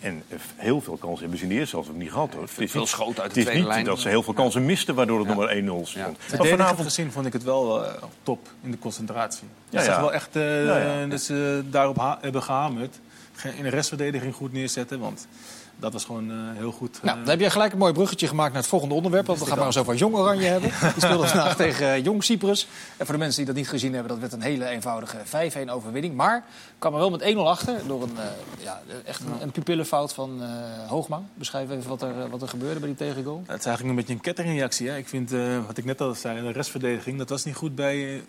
En heel veel kansen hebben ze in de eerste helft ook niet gehad. Hoor. Het is veel schoten uit de tweede lijn. Het is niet dat ze heel veel kansen misten waardoor het ja. nog maar 1-0 stond. Ja. Maar vanavond gezien vond ik het wel uh, top in de concentratie. Ja, ja. wel echt uh, dat ze daarop hebben gehamerd. In de restverdediging goed neerzetten. Want dat was gewoon uh, heel goed. Nou, dan heb je gelijk een mooi bruggetje gemaakt naar het volgende onderwerp. Want we gaan maar eens over Jong Oranje hebben. Die speelde vandaag tegen uh, Jong Cyprus. En voor de mensen die dat niet gezien hebben, dat werd een hele eenvoudige 5-1 overwinning. Maar kwam er wel met 1-0 achter door een, ja, echt een, een pupillenfout van Hoogman. Beschrijf even wat er, wat er gebeurde bij die tegengoal. Het is eigenlijk een beetje een kettingreactie. Hè? Ik vind, wat ik net al zei, de restverdediging, dat was niet goed bij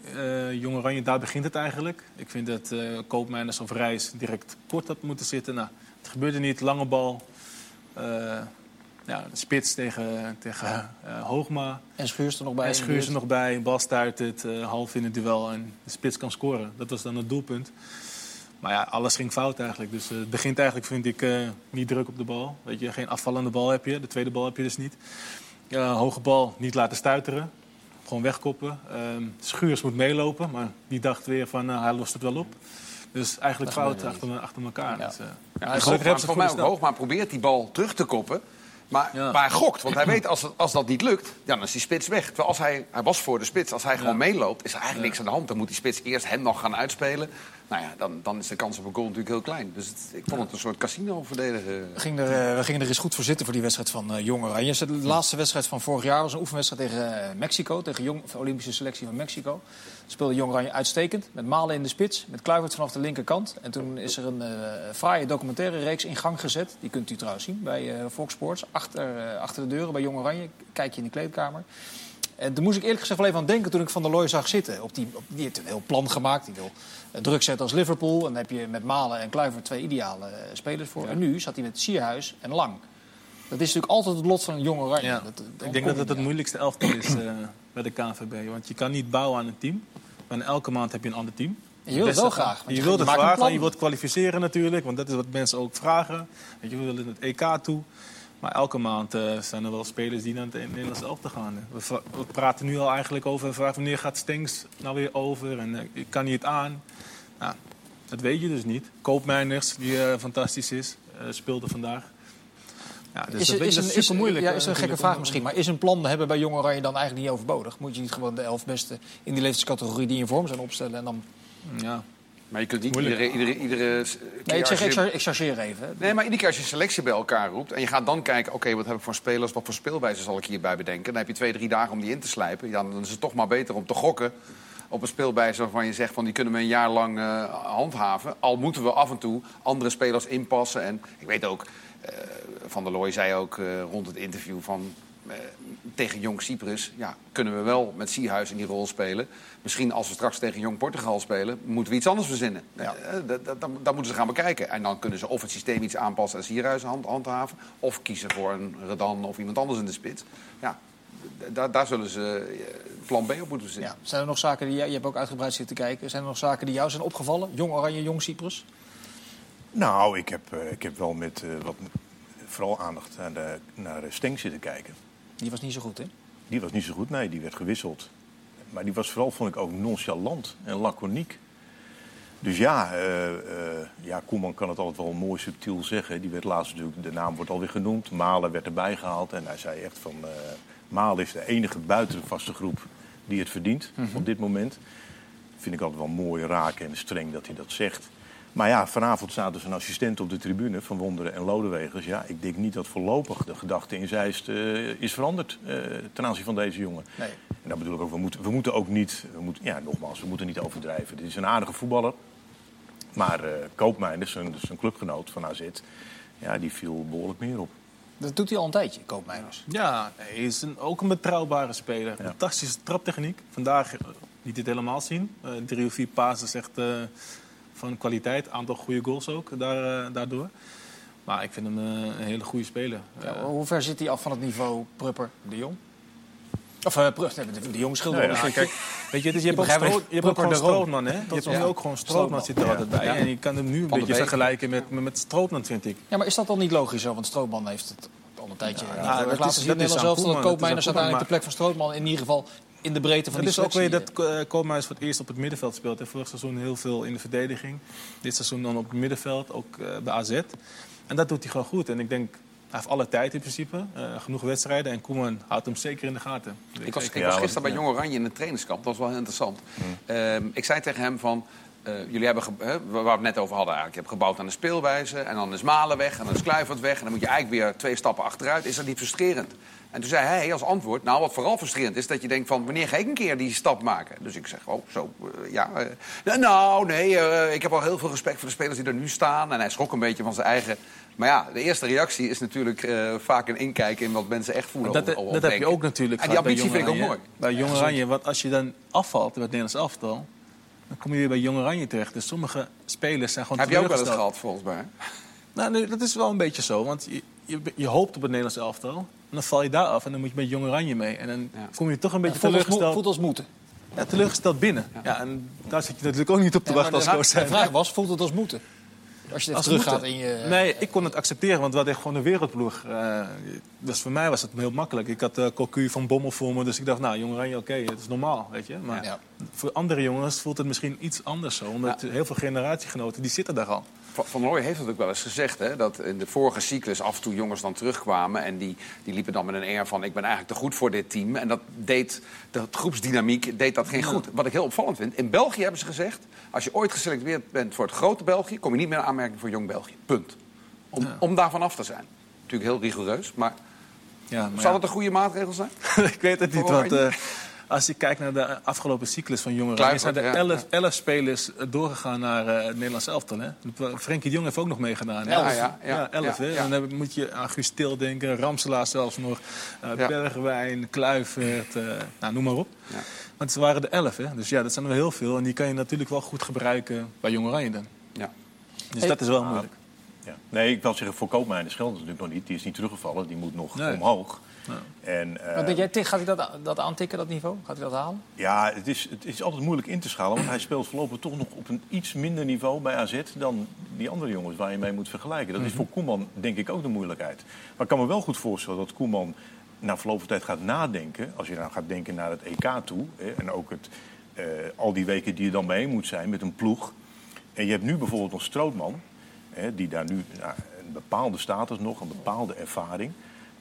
Jong Oranje. Daar begint het eigenlijk. Ik vind dat Koopmeiners of Reis direct kort had moeten zitten. Nou, het gebeurde niet, lange bal. Ja, de spits tegen, tegen uh, Hoogma. En Schuurs er nog bij. En Schuurs er nog bij. Bal stuit het uh, half in het duel en de spits kan scoren. Dat was dan het doelpunt. Maar ja, alles ging fout eigenlijk. Dus het begint eigenlijk, vind ik, niet druk op de bal. Weet je, geen afvallende bal heb je. De tweede bal heb je dus niet. hoge bal niet laten stuiteren. Gewoon wegkoppen. Ehm, Schuurs moet meelopen, maar die dacht weer van hij lost het wel op. Dus eigenlijk fout achter, achter elkaar. Ja. Dus, uh, ja, dus Hoogma, voor mij ook Hoogma probeert die bal terug te koppen. Maar, ja. maar hij gokt, want hij weet als, als dat niet lukt, dan is die spits weg. Terwijl als hij, hij was voor de spits, als hij gewoon meeloopt, is er eigenlijk niks aan de hand. Dan moet die spits eerst hem nog gaan uitspelen nou ja, dan, dan is de kans op een goal natuurlijk heel klein. Dus het, ik vond het een soort casino verdedigen. We gingen er, uh, we gingen er eens goed voor zitten voor die wedstrijd van uh, Jong Oranje. De laatste wedstrijd van vorig jaar was een oefenwedstrijd tegen uh, Mexico. Tegen jong, de Olympische selectie van Mexico. Speelde Jong Oranje uitstekend. Met Malen in de spits. Met Kluivert vanaf de linkerkant. En toen is er een fraaie documentaire reeks in gang gezet. Die kunt u trouwens zien bij Fox Sports. Achter, achter de deuren bij Jong Oranje. Kijk je in de kleedkamer. En toen moest ik eerlijk gezegd wel even aan denken toen ik Van der Looy zag zitten. Op die, op, die heeft een heel plan gemaakt. Die wil eh, druk zetten als Liverpool. En dan heb je met Malen en Kluivert twee ideale eh, spelers voor. En nu zat hij met Sierhuis en Lang. Dat is natuurlijk altijd het lot van een jonge Oranje. Ja. ik denk dat het het moeilijkste elftal is uh, bij de KNVB. Want je kan niet bouwen aan een team. Maar elke maand heb je een ander team. En je wilt het wel graag. Je, je wilt het graag, je wilt kwalificeren natuurlijk. Want dat is wat mensen ook vragen. Je, je wilt het EK toe. Maar elke maand uh, zijn er wel spelers die naar het Nederlands elftal gaan. We, we, praten nu al eigenlijk over wanneer gaat Stengs nou weer over en uh, kan hij het aan. Nou, Dat weet je dus niet. Koopmijners, die fantastisch is, speelde vandaag. Ja, dus is, dat is, een, is moeilijk. Ja, is een gekke vraag misschien. Maar is een plan hebben bij Jong Oranje dan eigenlijk niet overbodig? Moet je niet gewoon de elf beste in die leeftijdscategorie die in vorm zijn opstellen en dan... Ja. Maar je kunt niet iedere, iedere, iedere Nee, ik, zeg, je... ik, chargeer even. Nee, maar iedere keer als je selectie bij elkaar roept... en je gaat dan kijken, oké, wat heb ik voor spelers... wat voor speelwijze zal ik hierbij bedenken... dan heb je twee, drie dagen om die in te slijpen. Ja, dan is het toch maar beter om te gokken op een speelwijze waarvan je zegt van die kunnen we een jaar lang uh, handhaven. Al moeten we af en toe andere spelers inpassen. En ik weet ook, uh, Van der Looy zei ook uh, rond het interview van tegen Jong Cyprus ja, kunnen we wel met Sierhuis in die rol spelen. Misschien als we straks tegen Jong Portugal spelen, moeten we iets anders verzinnen. Ja. Dat, dat, dat, moeten ze gaan bekijken. En dan kunnen ze of het systeem iets aanpassen en Sierhuis hand, handhaven... of kiezen voor een Redan of iemand anders in de spits. Ja, daar, daar zullen ze plan B op moeten zitten. Ja. Zijn er nog zaken die jij, je hebt ook uitgebreid zitten kijken... zijn er nog zaken die jou zijn opgevallen? Jong Oranje, Jong Cyprus? Nou, ik heb, ik heb wel met uh, wat vooral aandacht naar, de, naar Stenk zitten kijken. Die was niet zo goed, hè? Die was niet zo goed, nee. Die werd gewisseld. Maar die was vooral, vond ik, ook nonchalant en laconiek. Dus ja, uh, uh, ja, Koeman kan het altijd wel mooi subtiel zeggen. Die werd laatst natuurlijk, de naam wordt alweer genoemd. Malen werd erbij gehaald. En hij zei echt van, uh, Malen is de enige buiten de vaste groep die het verdient mhm. op dit moment. Vind ik altijd wel mooi, raak en streng dat hij dat zegt. Maar ja, vanavond staat dus een assistent op de tribune van Wonderen en Lodewegers. Ja, ik denk niet dat voorlopig de gedachte in Zeist uh, is veranderd uh, ten aanzien van deze jongen. Nee. En dat bedoel ik ook, we moeten, we moeten ook niet, we moeten, ja, nogmaals, we moeten niet overdrijven. Dit is een aardige voetballer. Maar uh, Koopmeiners, zijn, zijn clubgenoot van AZ, ja, die viel behoorlijk meer op. Dat doet hij al een tijdje, Koopmeiners. Ja, hij is een, ook een betrouwbare speler. Fantastische traptechniek. Vandaag liet dit helemaal zien. drie of vier pases echt van kwaliteit. Aantal goede goals ook daar, eh, daardoor. Maar ik vind hem eh, een hele goede speler. Ja, hoe ver zit hij af van het niveau Prupper de Jong? Of uh, de, de Jong schilder. Ja, kijk, weet je, dus je, hebt ook, Stroot, je hebt ook gewoon Strootman, hè? Je hebt ja. ook gewoon Strootman zit er altijd bij. En je kan hem nu een beetje vergelijken met, met Strootman, vind ik. Ja, maar is dat dan niet logisch zo? Want Strootman heeft het al een tijdje... Ja, dat laten zien in zelf dat Koopmeiners uiteindelijk de plek van Strootman in ieder geval in de breedte van het die Het is ook weer dat uh, Koopmeiners voor het eerst op het middenveld speelt. Hij vorig seizoen heel veel in de verdediging. Dit seizoen dan op het middenveld, ook uh, bij AZ. En dat doet hij gewoon goed. En ik denk, hij heeft alle tijd in principe. Uh, genoeg wedstrijden. En Koeman houdt hem zeker in de gaten. Ik was, ik was gisteren bij Jong Oranje in het trainingskamp. Dat was wel heel interessant. Mm. ik zei tegen hem van... Uh, jullie hebben, waar we het net over hadden eigenlijk. Je hebt gebouwd aan de speelwijze. En dan is Malen weg. En dan is Kluivert weg. En dan moet je eigenlijk weer twee stappen achteruit. Is dat niet frustrerend? En toen zei hij als antwoord, nou wat vooral frustrerend is... dat je denkt van, wanneer ga ik een keer die stap maken? Dus ik zeg, oh, zo, uh, ja. Uh, nou, nee, uh, ik heb al heel veel respect voor de spelers die er nu staan. En hij schrok een beetje van zijn eigen... Maar ja, de eerste reactie is natuurlijk vaak een inkijken in wat mensen echt voelen. Dat, dat heb je ook natuurlijk. En die ambitie vind ik ook mooi. Bij Jong Oranje, want als je dan afvalt bij het Nederlands elftal... dan kom je weer bij Jong Oranje terecht. Dus sommige spelers zijn gewoon Heb je ook wel eens gehad, volgens mij? Nou, nee, dat is wel een beetje zo. Want je, je, je hoopt op het Nederlands elftal dan val je daar af en dan moet je met Jong Oranje mee. En dan kom je toch een beetje teleurgesteld. Voelt als moeten. Ja, teleurgesteld binnen. Ja. en daar zit je natuurlijk ook niet op te wachten als coach De vraag was, voelt het als moeten? Als je terug teruggaat in je... Nee, ik kon het accepteren, want we hadden gewoon een wereldploeg. Uh, dus voor mij was het heel makkelijk. Ik had uh, Cocu van Bommel voor me, dus ik dacht, nou, Jong Oranje, oké, het is normaal, weet je. Maar voor andere jongens voelt het misschien iets anders zo. Omdat heel veel generatiegenoten, die zitten daar al. Van Looy heeft het ook wel eens gezegd, hè, dat in de vorige cyclus af en toe jongens dan terugkwamen. En die, die liepen dan met een air van: ik ben eigenlijk te goed voor dit team. En dat deed, de groepsdynamiek deed dat geen goed. Wat ik heel opvallend vind, in België hebben ze gezegd: als je ooit geselecteerd bent voor het grote België, kom je niet meer in aanmerking voor jong België. Punt. Om, om daarvan af te zijn. Natuurlijk heel rigoureus, maar. Ja, maar Zal het een goede maatregel zijn? ik weet het niet, want als je kijkt naar de afgelopen cyclus van jongeren... zijn er elf, spelers doorgegaan naar uh, het Nederlands elftal. Hè? Frenkie de Jong heeft ook nog meegedaan. Ja, ja, ja, elf. hè? En dan moet je aan Guus Til denken, Ramselaar zelfs nog... Uh, Bergwijn, Kluivert, uh, nou, noem maar op. Want ze waren er elf, hè? Dus ja, dat zijn er wel heel veel. En die kan je natuurlijk wel goed gebruiken bij Jong Oranje dan. Ja. Dus dat is wel moeilijk. Ja. Nee, ik wil zeggen, voor Koopmeiners geldt natuurlijk nog niet. Die is niet teruggevallen, die moet nog omhoog. En, uh, denk jij, gaat hij dat, dat aantikken, dat niveau? Gaat hij dat halen? Ja, het is, het is altijd moeilijk in te schalen. Want hij speelt voorlopig toch nog op een iets minder niveau bij AZ... dan die andere jongens waar je mee moet vergelijken. Dat is mhm. voor Koeman denk ik ook de moeilijkheid. Maar ik kan me wel goed voorstellen dat Koeman na verloop van tijd gaat nadenken... als je nou gaat denken naar het EK toe... Hè, en ook het, uh, al die weken die je dan mee moet zijn met een ploeg En je hebt nu bijvoorbeeld nog Strootman, hè, die daar nu nou, een bepaalde status nog, een bepaalde ervaring.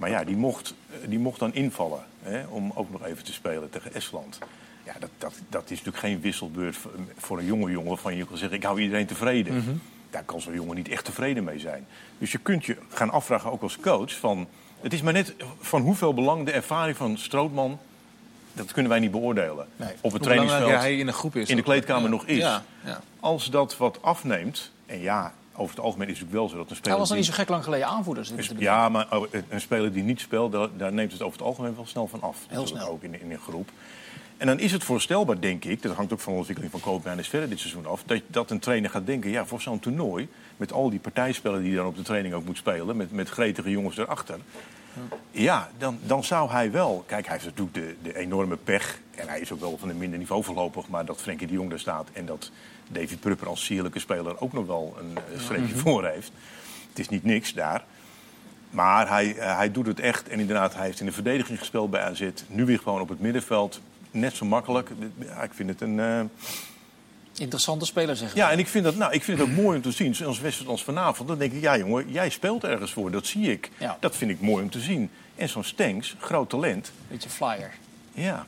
Maar ja, die mocht, die mocht dan invallen hè, om ook nog even te spelen tegen Estland. Ja, dat, dat, dat is natuurlijk geen wisselbeurt voor, een jonge jongen van je kan zeggen: ik hou iedereen tevreden. Mhm. Daar kan zo'n jongen niet echt tevreden mee zijn. Dus je kunt je gaan afvragen, ook als coach, van het is maar net van hoeveel belang de ervaring van Strootman. Dat kunnen wij niet beoordelen. Nee. Op het trainingsveld, hij in een groep is. in de kleedkamer Ja. nog is. Ja, ja. Als dat wat afneemt, en ja, over het algemeen is het natuurlijk wel zo dat een speler. Hij was nog niet zo gek lang geleden aanvoerder. zit ik te een- bedenken. ja, maar oh, een speler die niet speelt, daar, daar neemt het over het algemeen wel snel van af. Heel snel. Ook in, in een groep. En dan is het voorstelbaar, denk ik, dat hangt ook van de ontwikkeling van Koopmeiners verder dit seizoen af, dat, dat een trainer gaat denken, ja, voor zo'n toernooi, met al die partijspellen die hij dan op de training ook moet spelen, met, met gretige jongens erachter. Ja, dan, dan zou hij wel. Kijk, hij heeft natuurlijk de, de enorme pech. En hij is ook wel van een minder niveau voorlopig. Maar dat Frenkie de Jong daar staat. En dat David Prupper als sierlijke speler ook nog wel een eh, streepje voor heeft. Het is niet niks daar. Maar hij, eh, hij doet het echt. En inderdaad, hij heeft in de verdediging gespeeld bij AZ. Nu weer gewoon op het middenveld. Net zo makkelijk. Ja, ik vind het een. eh, Interessante speler, zeg ja, en ik vind, dat, nou, ik vind het ook mooi om te zien. Zoals wedstrijd als vanavond. Dan denk ik, ja jongen, jij speelt ergens voor. Dat zie ik. Ja. Dat vind ik mooi om te zien. En zo'n Stenks, groot talent. Beetje flyer. Ja.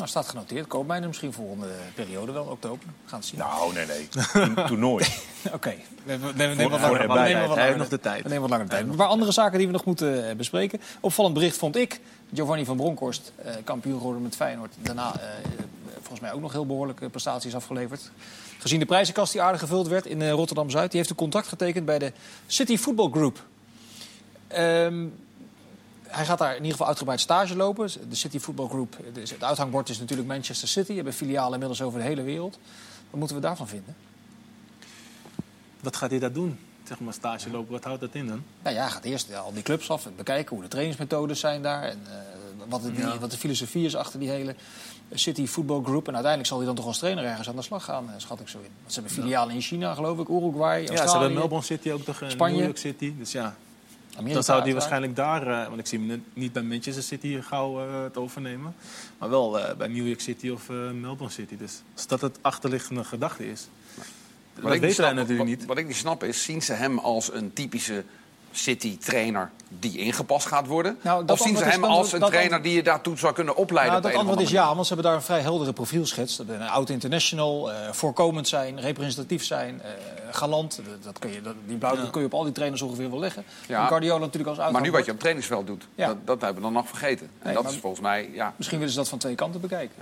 Nou, staat genoteerd. Koopmijnen misschien volgende periode wel, oktober. We gaan het zien. Nou, nee, nee. Een toernooi. Oké, we we nemen Voor- wat langer- we Hij heeft langer- nog de tijd. We nemen wat langer tijd. Een paar andere zaken die we nog moeten eh, bespreken. Opvallend bericht vond ik. Giovanni van Bronckhorst, eh, kampioen geworden met Feyenoord. Daarna eh, volgens mij ook nog heel behoorlijke prestaties afgeleverd. Gezien de prijzenkast die aardig gevuld werd in eh, Rotterdam-Zuid. Die heeft een contract getekend bij de City Football Group. Ehm, hij gaat daar in ieder geval uitgebreid stage lopen. De City Football Group, dus het uithangbord is natuurlijk Manchester City. Die hebben filialen inmiddels over de hele wereld. Wat moeten we daarvan vinden? Wat gaat hij daar doen? Zeg maar stage lopen, wat houdt dat in dan? Nou ja, hij gaat eerst al die clubs af en bekijken hoe de trainingsmethodes zijn daar. En eh, wat, de, Ja. wat de filosofie is achter die hele City Football Group. En uiteindelijk zal hij dan toch als trainer ergens aan de slag gaan, eh, schat ik zo in. Want ze hebben filialen in China, geloof ik, Uruguay, Ja, Australië, ze hebben Melbourne City ook toch, eh, Spanje. New York City. Dus ja, Amerika. dan zou hij uiteraard. waarschijnlijk daar, eh, want ik zie hem net niet bij Manchester City gauw eh, het overnemen. Maar wel eh, bij New York City of eh, Melbourne City. Dus als dat het achterliggende gedachte is. Wat dat weten wij natuurlijk wat- niet. Wat ik niet snap is, zien ze hem als een typische City-trainer die ingepast gaat worden? Nou, dat of zien ze hem dan- als een dat trainer die je daartoe zou kunnen opleiden? Nou, dat antwoord is ja, want ze hebben daar een vrij heldere profielschets. Dat een oud international, eh, voorkomend zijn, representatief zijn, eh, galant. Dat, dat kun je, dat, die blauw Ja. kun je op al die trainers ongeveer wel leggen. Ja. En Guardiola natuurlijk als manier. Maar nu wat je op het trainingsveld doet, Ja. dat, dat hebben we dan nog vergeten. En Nee, dat maar- is volgens mij, ja, Misschien willen ze dat van twee kanten bekijken.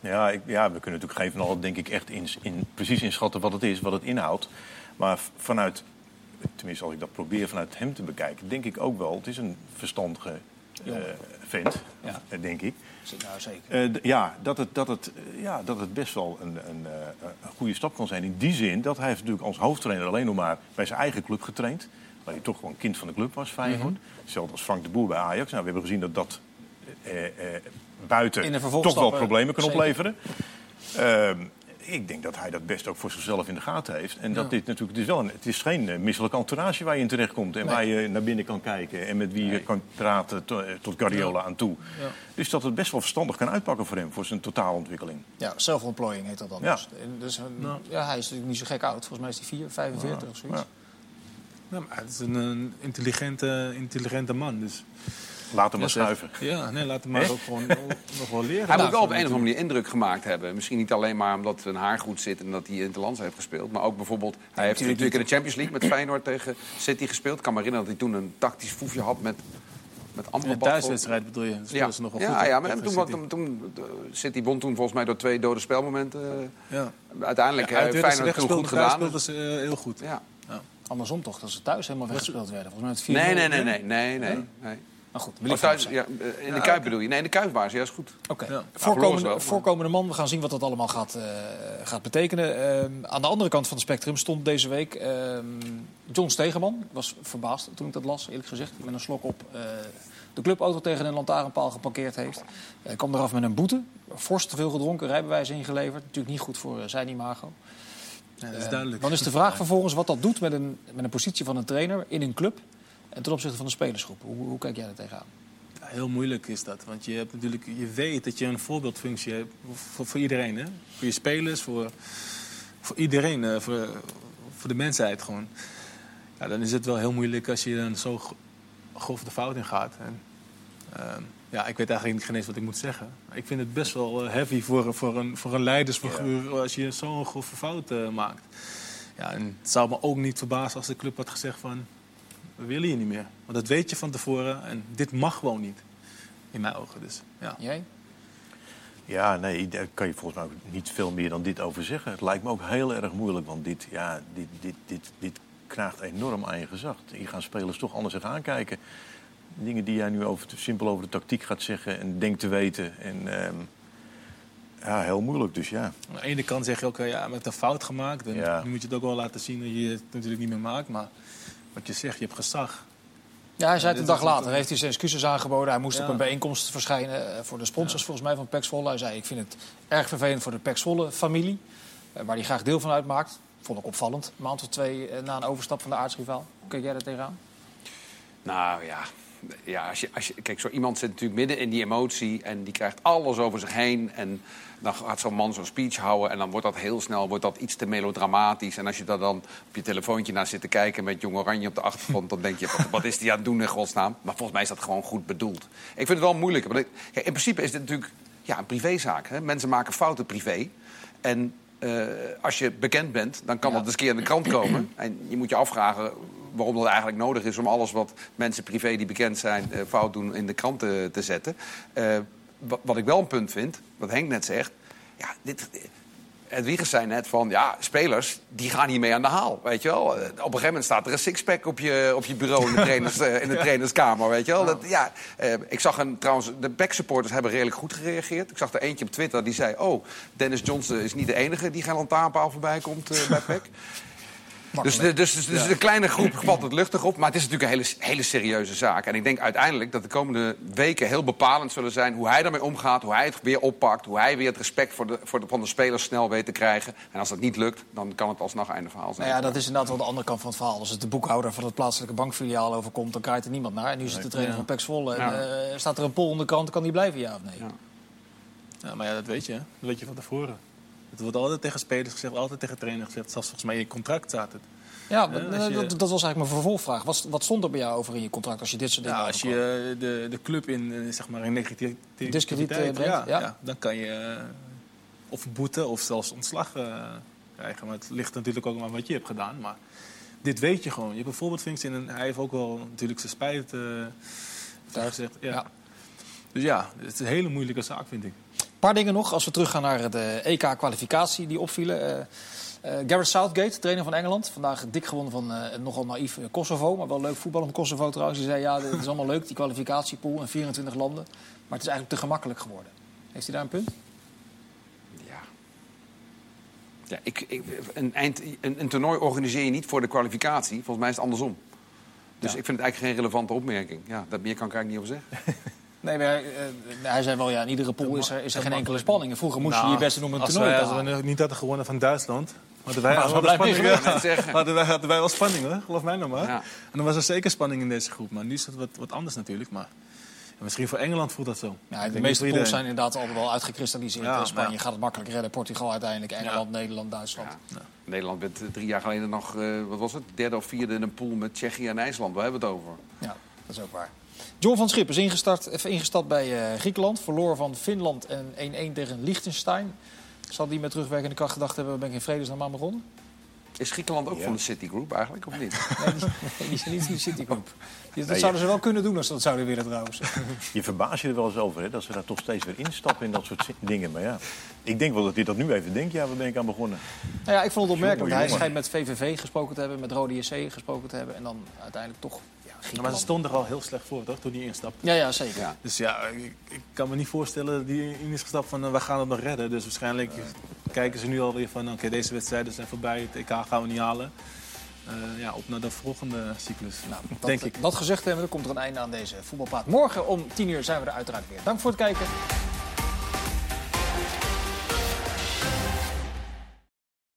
Ja, ik, ja, we kunnen natuurlijk geen van allen denk ik echt in, in, precies inschatten wat het is, wat het inhoudt. Maar vanuit, tenminste als ik dat probeer vanuit hem te bekijken, denk ik ook wel, het is een verstandige eh, vent, Ja. eh, denk ik. Nou, zeker. Eh, ja, dat het, dat, het, ja, dat het best wel een, een, een goede stap kan zijn. In die zin dat hij heeft natuurlijk als hoofdtrainer alleen nog maar bij zijn eigen club getraind. Waar hij toch gewoon kind van de club was, Feyenoord. Hetzelfde als Frank de Boer bij Ajax. Nou, we hebben gezien dat dat eh, eh, buiten toch wel problemen kan zeker. opleveren. Ik denk dat hij dat best ook voor zichzelf in de gaten heeft. En dat dit natuurlijk, het is, wel een, het is geen uh, misselijke entourage waar je in terechtkomt. En Nee. waar je naar binnen kan kijken. En met wie je kan praten to- eh, tot Guardiola aan toe. Ja. Dus dat het best wel verstandig kan uitpakken voor hem. Voor zijn totaalontwikkeling. Ja, self-employing heet dat dan. Ja. Dus, dus, eh, Nou. ja, hij is natuurlijk niet zo gek oud. Volgens mij is hij 4, 45 of zoiets. Ja. Ja, maar het is een, een intelligente, intelligente man. Dus, Laat hem maar Ja, schuiven. Ja, nee, laat hem maar ook gewoon nog wel leren. Hij Nou, moet wel op een of andere manier indruk gemaakt hebben. Misschien niet alleen maar omdat zijn haar goed zit en dat hij in het land heeft gespeeld. Maar ook bijvoorbeeld, hij heeft natuurlijk in de Champions League met Feyenoord tegen City gespeeld. Ik kan me herinneren dat hij toen een tactisch foefje had met, met In de Amrabat. thuiswedstrijd bedoel je? Ja, ze nog wel ja, goed. ja, op- maar toen, City. toen, toen, de City won toen volgens mij door twee dode spelmomenten. eh, Ja. Uiteindelijk Ja, ja, werden ze Feyenoord toen weggespeeld, goed gedaan. speelden ze eh, heel goed. Ja. Andersom toch, dat ze thuis helemaal weggespeeld werden. Volgens mij het 4 Nee, nee, nee, nee, nee, nee. nee. Maar goed, Oh, thuis, ja, in de Kuip bedoel je? Nee, in de Kuip waren ze juist goed. Oké, Ja. voorkomende, wel, man. We gaan zien wat dat allemaal gaat, eh, gaat betekenen. Ehm, aan de andere kant van het spectrum stond deze week ehm, John Stegeman. Ik was verbaasd toen ik dat las, eerlijk gezegd. Met een slok op eh, de clubauto tegen een lantaarnpaal geparkeerd heeft. Hij kwam eraf met een boete. Fors te veel gedronken, rijbewijs ingeleverd. Natuurlijk niet goed voor eh, zijn imago. Ja, dat is duidelijk. Dan is de vraag vervolgens wat dat doet met een, met een positie van een trainer in een club. En ten opzichte van de spelersgroep. Hoe, hoe kijk jij daar tegenaan? Ja, heel moeilijk is dat. Want je, hebt natuurlijk, je weet dat je een voorbeeldfunctie hebt voor, voor iedereen. Hè? Voor je spelers, voor voor iedereen, voor, voor de mensheid gewoon. Ja, dan is het wel heel moeilijk als je dan zo grof de fout in gaat. En, ehm, ja, ik weet eigenlijk geen eens wat ik moet zeggen. Ik vind het best wel heavy voor, voor, een, voor een leidersfiguur als je zo'n grove fout maakt. Ja, en het zou me ook niet verbazen als de club had gezegd van... we willen je niet meer. Want dat weet je van tevoren en dit mag gewoon niet. In mijn ogen dus. Ja. Jij? Ja, nee, daar kan je volgens mij ook niet veel meer dan dit over zeggen. Het lijkt me ook heel erg moeilijk, want dit, ja, dit, dit, dit, dit knaagt enorm aan je gezag. Hier gaan spelers toch anders zich aankijken. Dingen die jij nu over, simpel over de tactiek gaat zeggen en denkt te weten. En, ehm, ja, heel moeilijk dus, ja. Aan de ene kant zeg je ook, ja, met een fout gemaakt. En nu moet je het ook wel laten zien dat je het natuurlijk niet meer maakt. Maar wat je zegt, je hebt gezag. Ja, hij zei het een dag later. Heeft hij zijn excuses aangeboden. Hij moest op een bijeenkomst verschijnen eh, voor de sponsors volgens mij van Pax Volle. Hij zei, ik vind het erg vervelend voor de Pax familie. Eh, waar hij graag deel van uitmaakt. Vond ik opvallend. Een maand of twee eh, na een overstap van de aardsrivaal. Hoe kijk jij daar tegenaan? Nou ja, ja, als je, als je, kijk, zo iemand zit natuurlijk midden in die emotie en die krijgt alles over zich heen. En dan gaat zo'n man zo'n speech houden en dan wordt dat heel snel wordt dat iets te melodramatisch. En als je daar dan op je telefoontje naar zit te kijken met Jong Oranje op de achtergrond, dan denk je, wat, wat is die aan het doen in godsnaam? Maar volgens mij is dat gewoon goed bedoeld. Ik vind het wel moeilijk. Want in principe is dit natuurlijk ja, een privézaak. Hè? Mensen maken fouten privé. En uh, als je bekend bent, dan kan ja. dat eens een keer in de krant komen. En je moet je afvragen waarom dat eigenlijk nodig is om alles wat mensen privé die bekend zijn uh, fout doen in de krant te, te zetten. Uh, wat ik wel een punt vind, wat Henk net zegt. Ja, dit, het Wiegers zei net van, ja, spelers, die gaan hiermee aan de haal, weet je wel. Op een gegeven moment staat er een sixpack op je, op je bureau in de, trainers, in de trainerskamer, weet je wel. Dat, ja, eh, ik zag een, trouwens, de backsupporters hebben redelijk goed gereageerd. Ik zag er eentje op Twitter, die zei, oh, Dennis Johnson is niet de enige die geen lantaarnpaal voorbij komt bij PEC. Dus, dus, dus, dus, een kleine groep valt het luchtig op. Maar het is natuurlijk een hele, hele serieuze zaak. En ik denk uiteindelijk dat de komende weken heel bepalend zullen zijn... hoe hij daarmee omgaat, hoe hij het weer oppakt... hoe hij weer het respect voor de, voor de, van de spelers snel weet te krijgen. En als dat niet lukt, dan kan het alsnog einde verhaal zijn. Nou ja, dat is inderdaad wel de andere kant van het verhaal. Als het de boekhouder van het plaatselijke bankfiliaal overkomt... dan kijkt er niemand naar. En nu zit de trainer van Pex Volle. En, uh, staat er een pol onder de krant, kan die blijven, ja of nee? Ja. ja. maar ja, dat weet je. Dat weet je van tevoren. Het wordt altijd tegen spelers gezegd, altijd tegen trainers gezegd. Zelfs volgens mij in je contract staat het. Ja, dat, dat, was eigenlijk mijn vervolgvraag. Wat, wat, stond er bij jou over in je contract als je dit soort dingen ja, Als je de, de club in, eh, zeg maar, in negativiteit eh, brengt, ja, ja. dan kan je of boete of zelfs ontslag uh, krijgen. Maar het ligt natuurlijk ook aan wat je hebt gedaan. Maar dit weet je gewoon. Je hebt een voorbeeldfunctie en hij heeft ook wel natuurlijk zijn spijt uh, gezegd. Ja. Dus ja, het is een hele moeilijke zaak, vind ik. Paar dingen nog, als we teruggaan naar de EK-kwalificatie die opvielen. Uh, Gareth Southgate, trainer van Engeland. Vandaag dik gewonnen van uh, nogal naïef eh, Kosovo. Maar wel leuk voetbal in Kosovo trouwens. Die zei, ja, dit is allemaal leuk, die kwalificatiepool in 24 landen. Maar het is eigenlijk te gemakkelijk geworden. Heeft hij daar een punt? Ja. ja ik, ik, een, eind, een, een, toernooi organiseer je niet voor de kwalificatie. Volgens mij is het andersom. Dus ik vind het eigenlijk geen relevante opmerking. Ja, dat meer kan ik eigenlijk niet over zeggen. Nee, maar hij, hij zei wel, ja, in iedere pool is er, is er geen enkele spanning. Vroeger moest je nou, je beste noemen een toernooi Als wij, als we niet hadden gewonnen van Duitsland, Hadden wij, hadden, spanning, hadden, wij, hadden wij wel spanning hoor, geloof mij nog maar. Ja. En dan was er zeker spanning in deze groep. Maar nu is het wat, wat anders natuurlijk. Maar misschien voor Engeland voelt dat zo. Ja, de meeste pools zijn inderdaad al wel uitgekristalliseerd. Ja, Spanje gaat het makkelijk redden. Portugal uiteindelijk. Engeland, Nederland, Duitsland. Nederland werd drie jaar geleden nog, uh, wat was het, derde of vierde in een pool met Tsjechië en IJsland. Waar hebben we het over? Ja, dat is ook waar. John van Schip is ingestart, even ingestapt bij uh, Griekenland. Verloor van Finland en 1-1 tegen Liechtenstein. Zal die met terugwerkende kracht gedacht hebben, ben ik in vredesnaam aan begonnen? Is Griekenland ook van de Citigroup eigenlijk, of niet? Nee, die, die zijn niet van de Citigroup. Dat zouden ze wel kunnen doen als ze dat zouden willen trouwens. Je verbaast je er wel eens over, hè, dat ze daar toch steeds weer instappen in dat soort dingen. Maar ja, ik denk wel dat hij dat nu even denkt. Ja, waar ben ik aan begonnen? Nou ja, ik vond het opmerkelijk. Hij schijnt met VVV gesproken te hebben, met Rode JC gesproken te hebben. En dan uiteindelijk toch maar ze stonden er al heel slecht voor, toch, toen hij instapte? Ja, ja zeker. Dus ja, ik, ik, kan me niet voorstellen dat hij in is gestapt van uh, we gaan het nog redden. Dus waarschijnlijk kijken ze nu alweer van oké, deze wedstrijden zijn voorbij, het EK gaan we niet halen. Uh, ja, op naar de volgende cyclus, nou, dat, denk ik. Dat gezegd hebben, dan komt er een einde aan deze voetbalpraat. Morgen om 10 uur zijn we er uiteraard weer. Dank voor het kijken.